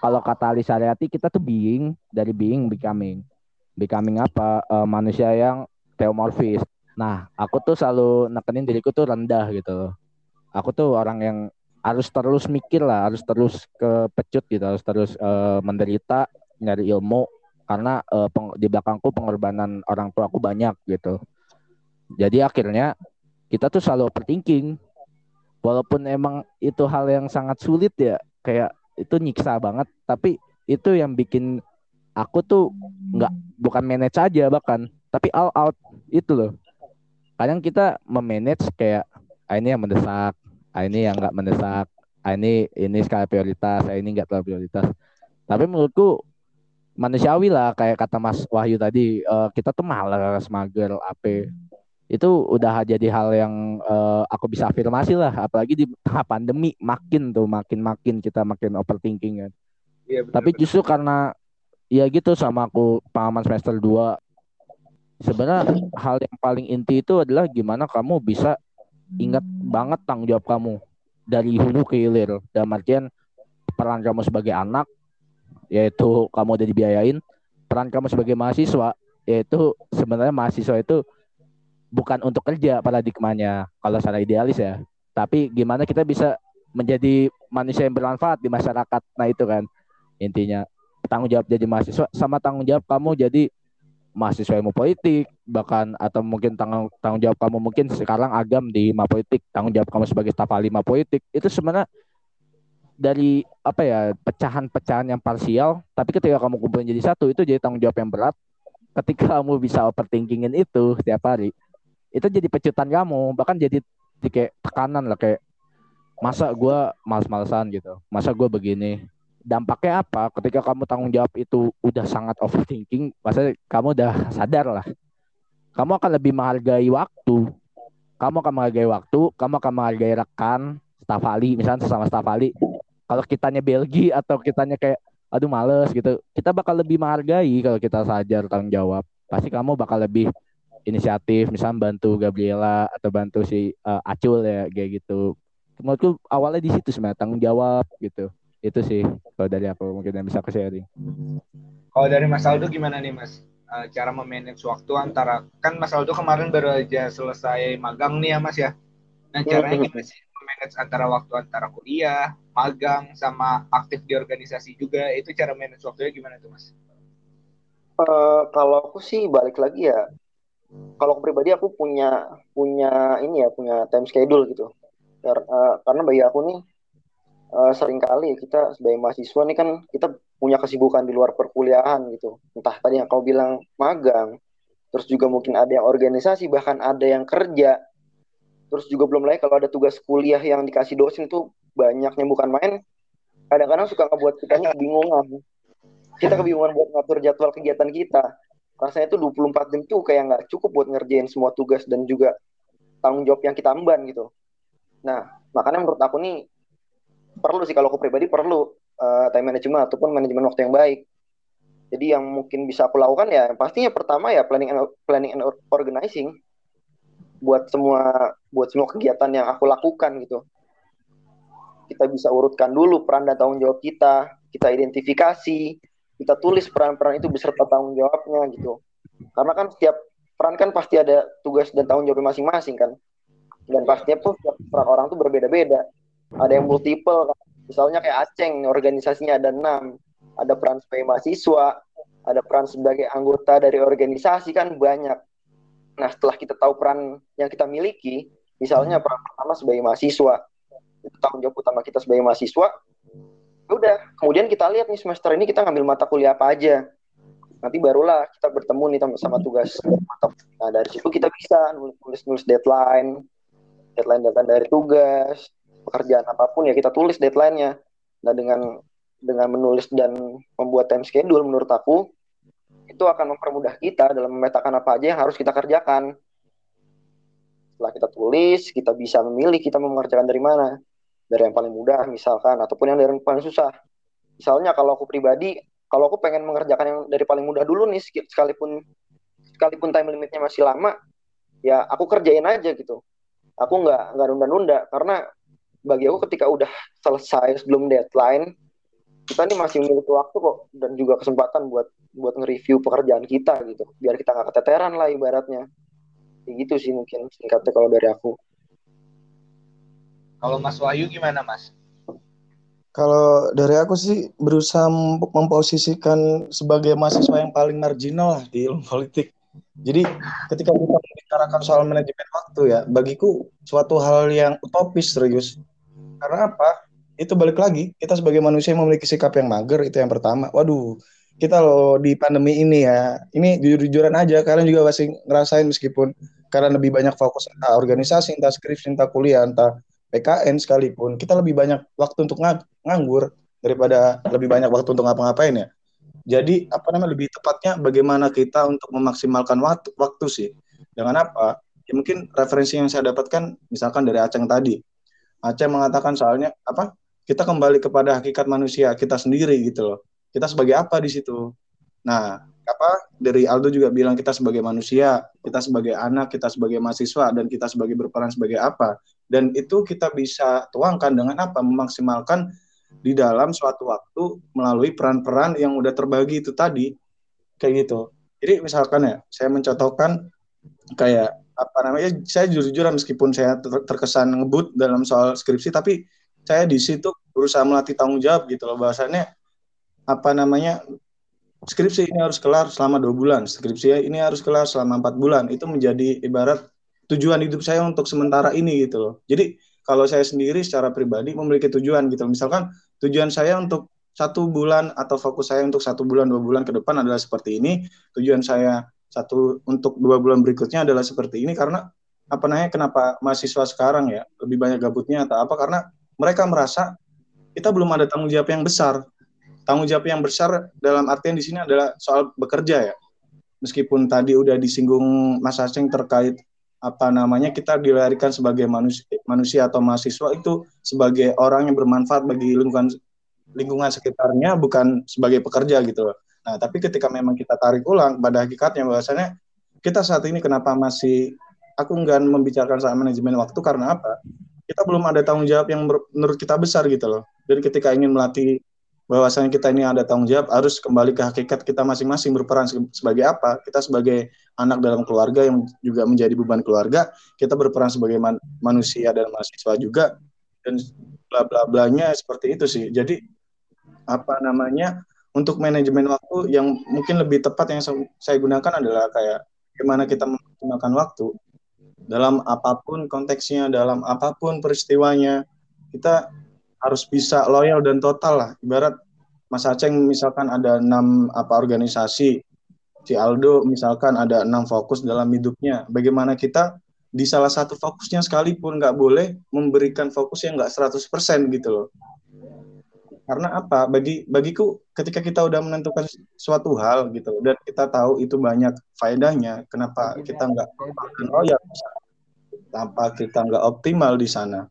Kalau kata Ali Saryati kita tuh being. Dari being becoming. Becoming apa? Uh, manusia yang teomorfis. Nah aku tuh selalu nekenin diriku tuh rendah gitu aku tuh orang yang harus terus mikir lah, harus terus kepecut gitu, harus terus uh, menderita, nyari ilmu karena uh, peng, di belakangku pengorbanan orang tua aku banyak gitu. Jadi akhirnya kita tuh selalu overthinking. Walaupun emang itu hal yang sangat sulit ya, kayak itu nyiksa banget, tapi itu yang bikin aku tuh nggak bukan manage aja bahkan, tapi all out itu loh. Kadang kita memanage kayak ah, ini yang mendesak, ah, ini yang nggak mendesak, ah, ini ini skala prioritas, ah, ini nggak terlalu prioritas. Tapi menurutku manusiawi lah kayak kata Mas Wahyu tadi, uh, kita tuh malas, mager, AP itu udah jadi hal yang uh, aku bisa afirmasi lah, apalagi di tengah pandemi makin tuh makin makin kita makin overthinking kan. Iya, bener, Tapi justru karena ya gitu sama aku pengalaman semester 2 sebenarnya hal yang paling inti itu adalah gimana kamu bisa ingat banget tanggung jawab kamu. Dari hulu ke hilir. Dan artian peran kamu sebagai anak yaitu kamu udah dibiayain. Peran kamu sebagai mahasiswa yaitu sebenarnya mahasiswa itu bukan untuk kerja paradigmanya. Kalau secara idealis ya. Tapi gimana kita bisa menjadi manusia yang bermanfaat di masyarakat. Nah itu kan intinya. Tanggung jawab jadi mahasiswa sama tanggung jawab kamu jadi mahasiswa ilmu politik bahkan atau mungkin tanggung tanggung jawab kamu mungkin sekarang agam di ma politik tanggung jawab kamu sebagai staf ahli politik. Itu sebenarnya dari apa ya pecahan-pecahan yang parsial tapi ketika kamu kumpulin jadi satu itu jadi tanggung jawab yang berat. Ketika kamu bisa overthinkingin itu setiap hari itu jadi pecutan kamu bahkan jadi, jadi kayak tekanan lah kayak masa gue males-malesan gitu. Masa gue begini dampaknya apa? Ketika kamu tanggung jawab itu udah sangat overthinking masa kamu udah sadar lah. Kamu akan lebih menghargai waktu. Kamu akan menghargai waktu kamu akan menghargai rekan staf ahli misalnya sesama staf ahli. Kalau kitanya Belgi atau kitanya kayak aduh males gitu. Kita bakal lebih menghargai kalau kita sadar tanggung jawab. Pasti kamu bakal lebih inisiatif misalnya bantu Gabriela atau bantu si uh, Acul ya kayak gitu. Menurutku awalnya di situ sebenarnya tanggung jawab gitu itu sih kalau dari aku mungkin yang bisa ke sharing kalau dari Mas Aldo gimana nih Mas? Uh, cara memanage waktu antara kan Mas Aldo kemarin baru aja selesai magang nih ya Mas ya? Nah caranya gimana sih memanage antara waktu antara kuliah magang sama aktif di organisasi juga? Itu cara manage waktunya gimana tuh Mas? Uh, kalau aku sih balik lagi ya kalau aku pribadi aku punya punya ini ya punya time schedule gitu. Uh, karena bagi aku nih uh, sering kali kita sebagai mahasiswa nih kan kita punya kesibukan di luar perkuliahan gitu. Entah tadi yang kau bilang magang terus juga mungkin ada yang organisasi bahkan ada yang kerja. Terus juga belum lagi kalau ada tugas kuliah yang dikasih dosen itu banyaknya bukan main. Kadang-kadang suka ngebuat kita kebingungan. Kita kebingungan buat ngatur jadwal kegiatan kita. Rasanya tuh 24 jam tuh kayak nggak cukup buat ngerjain semua tugas dan juga tanggung jawab yang kita emban gitu. Nah, makanya menurut aku nih perlu sih kalau aku pribadi perlu uh, time management ataupun manajemen waktu yang baik. Jadi yang mungkin bisa aku lakukan ya pastinya pertama ya planning and planning and organizing buat semua buat semua kegiatan yang aku lakukan gitu. Kita bisa urutkan dulu peran dan tanggung jawab kita, kita identifikasi, kita tulis peran-peran itu beserta tanggung jawabnya gitu. Karena kan setiap peran kan pasti ada tugas dan tanggung jawab masing-masing kan dan pastinya pun setiap orang tuh berbeda-beda ada yang multiple misalnya kayak Aceng organisasinya ada enam. Ada peran sebagai mahasiswa ada peran sebagai anggota dari organisasi kan banyak. Nah setelah kita tahu peran yang kita miliki misalnya peran pertama sebagai mahasiswa itu tanggung jawab utama kita sebagai mahasiswa ya udah. Kemudian kita lihat nih semester ini kita ngambil mata kuliah apa aja. Nanti barulah kita bertemu nih sama tugas nah dari situ kita bisa nulis nulis deadline deadline deadline dari tugas pekerjaan apa pun ya kita tulis deadline-nya. Nah dengan dengan menulis dan membuat time schedule menurut aku itu akan mempermudah kita dalam memetakan apa aja yang harus kita kerjakan. Setelah kita tulis kita bisa memilih kita mau mengerjakan dari mana. Dari yang paling mudah misalkan ataupun yang dari yang paling susah. Misalnya kalau aku pribadi kalau aku pengen mengerjakan yang dari paling mudah dulu nih sekalipun sekalipun time limitnya masih lama ya aku kerjain aja gitu. Aku nggak nggak nunda-nunda karena bagi aku ketika udah selesai sebelum deadline kita nih masih memiliki waktu kok dan juga kesempatan buat buat nge-review pekerjaan kita gitu. Biar kita nggak keteteran lah ibaratnya. Kayak gitu sih mungkin singkatnya kalau dari aku. Kalau Mas Wahyu gimana Mas? Kalau dari aku sih berusaha memposisikan sebagai mahasiswa yang paling marginal lah di ilmu politik. Jadi ketika kita membicarakan soal manajemen waktu ya, bagiku suatu hal yang utopis serius. Karena apa? Itu balik lagi, kita sebagai manusia memiliki sikap yang mager itu yang pertama. Waduh, kita loh di pandemi ini ya, ini jujur-jujuran aja, kalian juga pasti ngerasain meskipun karena lebih banyak fokus entah organisasi, entah skripsi, entah kuliah, entah PKN sekalipun, kita lebih banyak waktu untuk ng nganggur daripada lebih banyak waktu untuk ngapa-ngapain ya. Jadi apa namanya lebih tepatnya bagaimana kita untuk memaksimalkan waktu, waktu sih. Dengan apa? Ya mungkin referensi yang saya dapatkan misalkan dari Aceng tadi. Aceng mengatakan soalnya apa? Kita kembali kepada hakikat manusia kita sendiri gitu loh. Kita sebagai apa di situ? Nah, apa dari Aldo juga bilang kita sebagai manusia, kita sebagai anak, kita sebagai mahasiswa dan kita sebagai berperan sebagai apa. Dan itu kita bisa tuangkan dengan apa? Memaksimalkan di dalam suatu waktu melalui peran-peran yang udah terbagi itu tadi kayak gitu jadi misalkan ya saya mencontohkan kayak apa namanya saya jujur-jujur meskipun saya terkesan ngebut dalam soal skripsi tapi saya di situ berusaha melatih tanggung jawab gitu loh bahasanya apa namanya skripsi ini harus kelar selama dua bulan skripsi ini harus kelar selama empat bulan itu menjadi ibarat tujuan hidup saya untuk sementara ini gitu loh jadi kalau saya sendiri secara pribadi memiliki tujuan gitu. Misalkan tujuan saya untuk satu bulan atau fokus saya untuk satu bulan dua bulan ke depan adalah seperti ini. Tujuan saya satu untuk dua bulan berikutnya adalah seperti ini karena apa namanya kenapa mahasiswa sekarang ya lebih banyak gabutnya atau apa karena mereka merasa kita belum ada tanggung jawab yang besar. Tanggung jawab yang besar dalam artian di sini adalah soal bekerja ya. Meskipun tadi udah disinggung Mas Aceng terkait apa namanya kita dilahirkan sebagai manusia, manusia atau mahasiswa itu sebagai orang yang bermanfaat bagi lingkungan lingkungan sekitarnya bukan sebagai pekerja gitu loh. Nah, tapi ketika memang kita tarik ulang pada hakikatnya bahwasanya kita saat ini kenapa masih aku enggak membicarakan soal manajemen waktu karena apa? Kita belum ada tanggung jawab yang menurut kita besar gitu loh. Jadi ketika ingin melatih bahwasanya kita ini ada tanggung jawab harus kembali ke hakikat kita masing-masing berperan sebagai apa kita sebagai anak dalam keluarga yang juga menjadi beban keluarga kita berperan sebagai man manusia dan mahasiswa juga dan bla bla blanya seperti itu sih jadi apa namanya untuk manajemen waktu yang mungkin lebih tepat yang saya gunakan adalah kayak gimana kita menggunakan waktu dalam apa pun konteksnya dalam apa pun peristiwanya kita harus bisa loyal dan total lah. Ibarat Mas Aceng misalkan ada enam apa organisasi, si Aldo misalkan ada enam fokus dalam hidupnya. Bagaimana kita di salah satu fokusnya sekalipun nggak boleh memberikan fokus yang nggak 100% gitu loh. Karena apa? Bagi bagiku ketika kita udah menentukan suatu hal gitu dan kita tahu itu banyak faedahnya, kenapa kita nggak loyal tanpa kita nggak optimal di sana.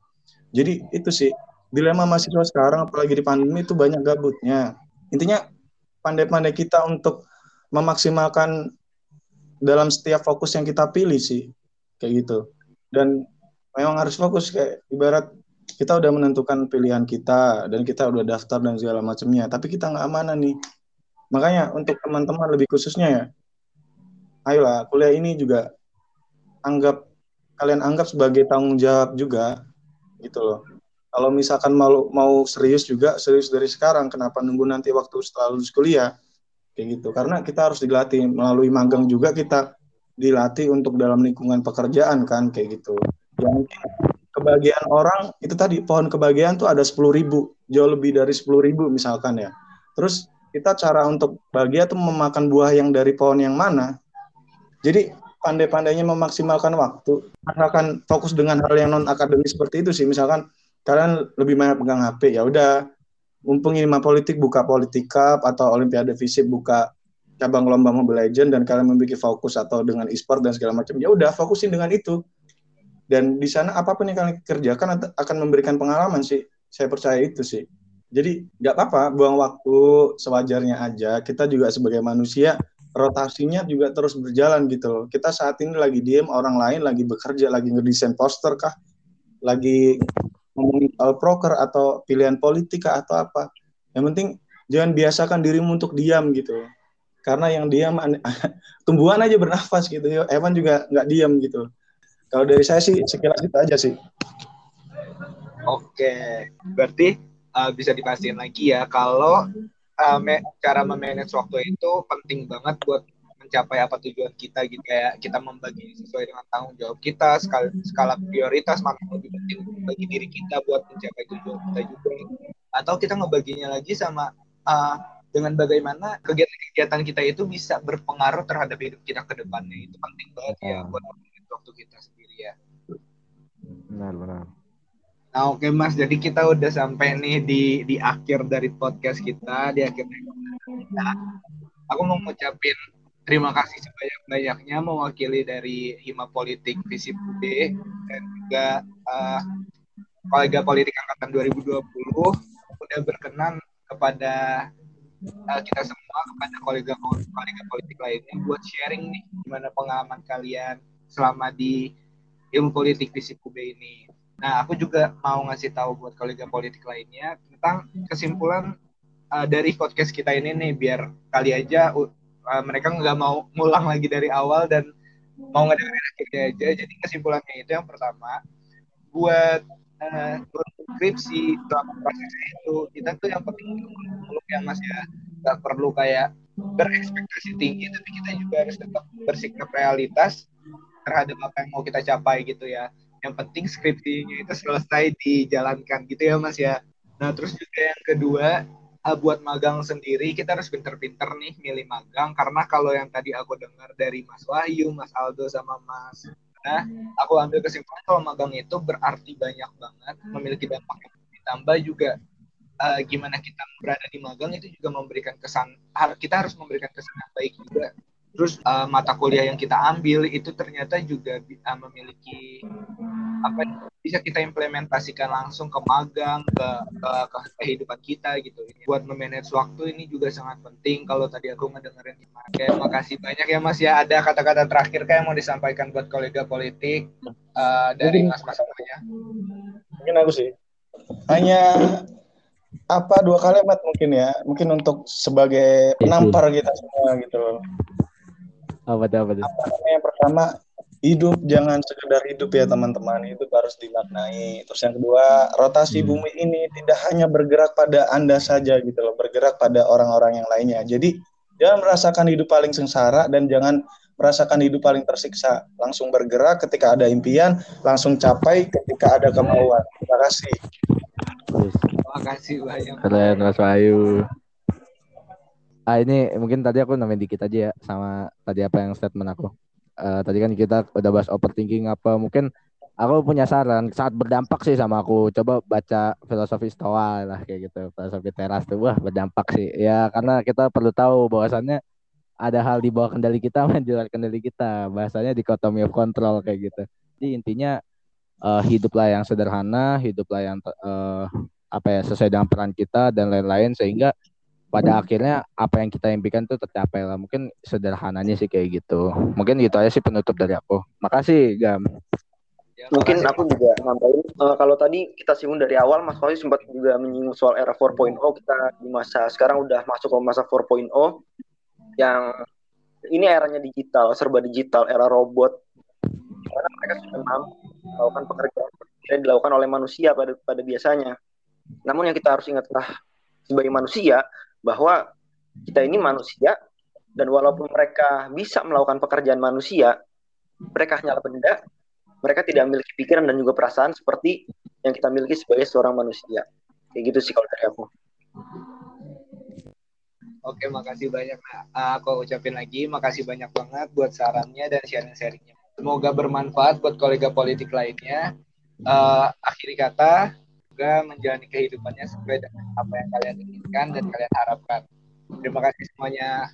Jadi itu sih dilema mahasiswa sekarang apalagi di pandemi itu banyak gabutnya. Intinya pandai-pandai kita untuk memaksimalkan dalam setiap fokus yang kita pilih sih kayak gitu. Dan memang harus fokus kayak ibarat kita udah menentukan pilihan kita dan kita udah daftar dan segala macamnya, tapi kita nggak amanah nih. Makanya untuk teman-teman lebih khususnya ya, ayolah kuliah ini juga anggap kalian anggap sebagai tanggung jawab juga gitu loh. Kalau misalkan mau mau serius juga serius dari sekarang kenapa nunggu nanti waktu setelah lulus kuliah? Kayak gitu. Karena kita harus dilatih. Melalui magang juga kita dilatih untuk dalam lingkungan pekerjaan kan kayak gitu. Yang kebahagiaan orang itu tadi pohon kebahagiaan tuh ada sepuluh ribu jauh lebih dari sepuluh ribu misalkan ya. Terus kita cara untuk bahagia tuh memakan buah yang dari pohon yang mana? Jadi pandai-pandainya memaksimalkan waktu. Akan fokus dengan hal yang non akademis seperti itu sih. Misalkan kalian lebih banyak pegang HP ya udah. Mumpung ini politik buka politik cup atau olimpiade fisik buka cabang lomba Mobile Legend dan kalian memiliki fokus atau dengan e-sport dan segala macam ya udah fokusin dengan itu dan di sana apa pun yang kalian kerjakan akan memberikan pengalaman sih saya percaya itu sih jadi nggak apa-apa buang waktu sewajarnya aja kita juga sebagai manusia rotasinya juga terus berjalan gitu loh kita saat ini lagi diem orang lain lagi bekerja lagi ngedesain poster kah lagi ngomongin soal proker atau pilihan politik atau apa. Yang penting jangan biasakan dirimu untuk diam gitu. Karena yang diam (laughs) tumbuhan aja bernafas gitu. Evan juga nggak diam gitu. Kalau dari saya sih sekilas itu aja sih. Oke, berarti uh, bisa dipastikan lagi ya kalau uh, me cara memanage waktu itu penting banget buat mencapai apa tujuan kita gitu kayak kita membagi sesuai dengan tanggung jawab kita skala, skala prioritas yang lebih penting bagi diri kita buat mencapai tujuan kita juga atau kita ngebaginya lagi sama uh, dengan bagaimana kegiatan-kegiatan kita itu bisa berpengaruh terhadap hidup kita ke depannya itu penting banget ya hmm. buat waktu kita sendiri benar benar. Nah oke okay, Mas, jadi kita udah sampai nih di di akhir dari podcast kita, di akhir kita. Aku mau ngucapin terima kasih sebanyak-banyaknya mewakili dari Hima Politik Visip UB dan juga uh, kolega politik angkatan 2020 sudah berkenan kepada uh, kita semua kepada kolega-kolega politik lainnya buat sharing nih gimana pengalaman kalian selama di ilmu politik Visip UB ini. Nah, aku juga mau ngasih tahu buat kolega politik lainnya tentang kesimpulan uh, dari podcast kita ini nih biar kali aja uh, mereka nggak mau ngulang lagi dari awal dan mau ngedengerin akhirnya aja jadi kesimpulannya itu yang pertama buat uh, skripsi selama prosesnya itu kita tuh yang penting muluk yang mas ya nggak perlu kayak berekspektasi tinggi tapi kita juga harus tetap bersikap realitas terhadap apa yang mau kita capai gitu ya. Yang penting skripsinya itu selesai dijalankan gitu ya mas ya. Nah terus juga yang kedua uh, buat magang sendiri kita harus pinter-pinter nih milih magang. Karena kalau yang tadi aku dengar dari Mas Wahyu, Mas Aldo sama Mas Nah, aku ambil kesimpulan kalau magang itu berarti banyak banget, memiliki dampak yang ditambah juga uh, gimana kita berada di magang itu juga memberikan kesan kita harus memberikan kesan yang baik juga terus uh, mata kuliah yang kita ambil itu ternyata juga uh, memiliki apa bisa kita implementasikan langsung ke magang ke, ke, ke kehidupan kita gitu. Buat memanage waktu ini juga sangat penting. Kalau tadi aku ngedengerin Oke, makasih banyak ya Mas ya. Ada kata-kata terakhir kayak mau disampaikan buat kolega politik uh, dari Mas Mas semuanya mungkin aku sih. Hanya apa dua kalimat mungkin ya. Mungkin untuk sebagai penampar kita semua gitu loh apa tuh apa tuh? Yang pertama hidup. Jangan sekedar hidup ya teman-teman. Itu harus dimaknai. Terus yang kedua rotasi hmm. bumi ini tidak hanya bergerak pada anda saja gitu loh. Bergerak pada orang-orang yang lainnya. Jadi jangan merasakan hidup paling sengsara dan jangan merasakan hidup paling tersiksa. Langsung bergerak ketika ada impian langsung capai ketika ada kemauan. Terima kasih. Terima kasih banyak. Keren Mas Bayu. Ah ini mungkin tadi aku nambahin dikit aja ya sama tadi apa yang statement aku. Uh, tadi kan kita udah bahas overthinking apa mungkin aku punya saran sangat berdampak sih sama aku. Coba baca filosofi stoa lah kayak gitu. Filosofi teras tuh wah berdampak sih. Ya karena kita perlu tahu bahwasannya ada hal di bawah kendali kita dan di luar kendali kita. Bahasanya dikotomi of control kayak gitu. Jadi intinya uh, hiduplah yang sederhana, hiduplah yang uh, apa ya sesuai dengan peran kita dan lain-lain sehingga pada akhirnya apa yang kita impikan tuh tercapai lah. Mungkin sederhananya sih kayak gitu. Mungkin itu aja sih penutup dari aku. Makasih Gam. Ya, Mungkin aku juga nambahin uh, kalau tadi kita singgung dari awal Mas Fauzi sempat juga menyinggung soal era 4.0 kita di masa sekarang udah masuk ke masa 4.0 yang ini eranya digital, serba digital, era robot. Karena mereka sudah mampu melakukan pekerjaan yang dilakukan oleh manusia pada pada biasanya. Namun yang kita harus ingatlah sebagai manusia bahwa kita ini manusia dan walaupun mereka bisa melakukan pekerjaan manusia, mereka hanya benda, mereka tidak memiliki pikiran dan juga perasaan seperti yang kita miliki sebagai seorang manusia. Kayak gitu sih kalau dari aku. Oke, makasih banyak. Nah, aku ucapin lagi, makasih banyak banget buat sarannya dan sharing-sharingnya. Semoga bermanfaat buat kolega politik lainnya. Uh, akhiri kata, juga menjalani kehidupannya sesuai dengan apa yang kalian inginkan dan kalian harapkan. Terima kasih semuanya.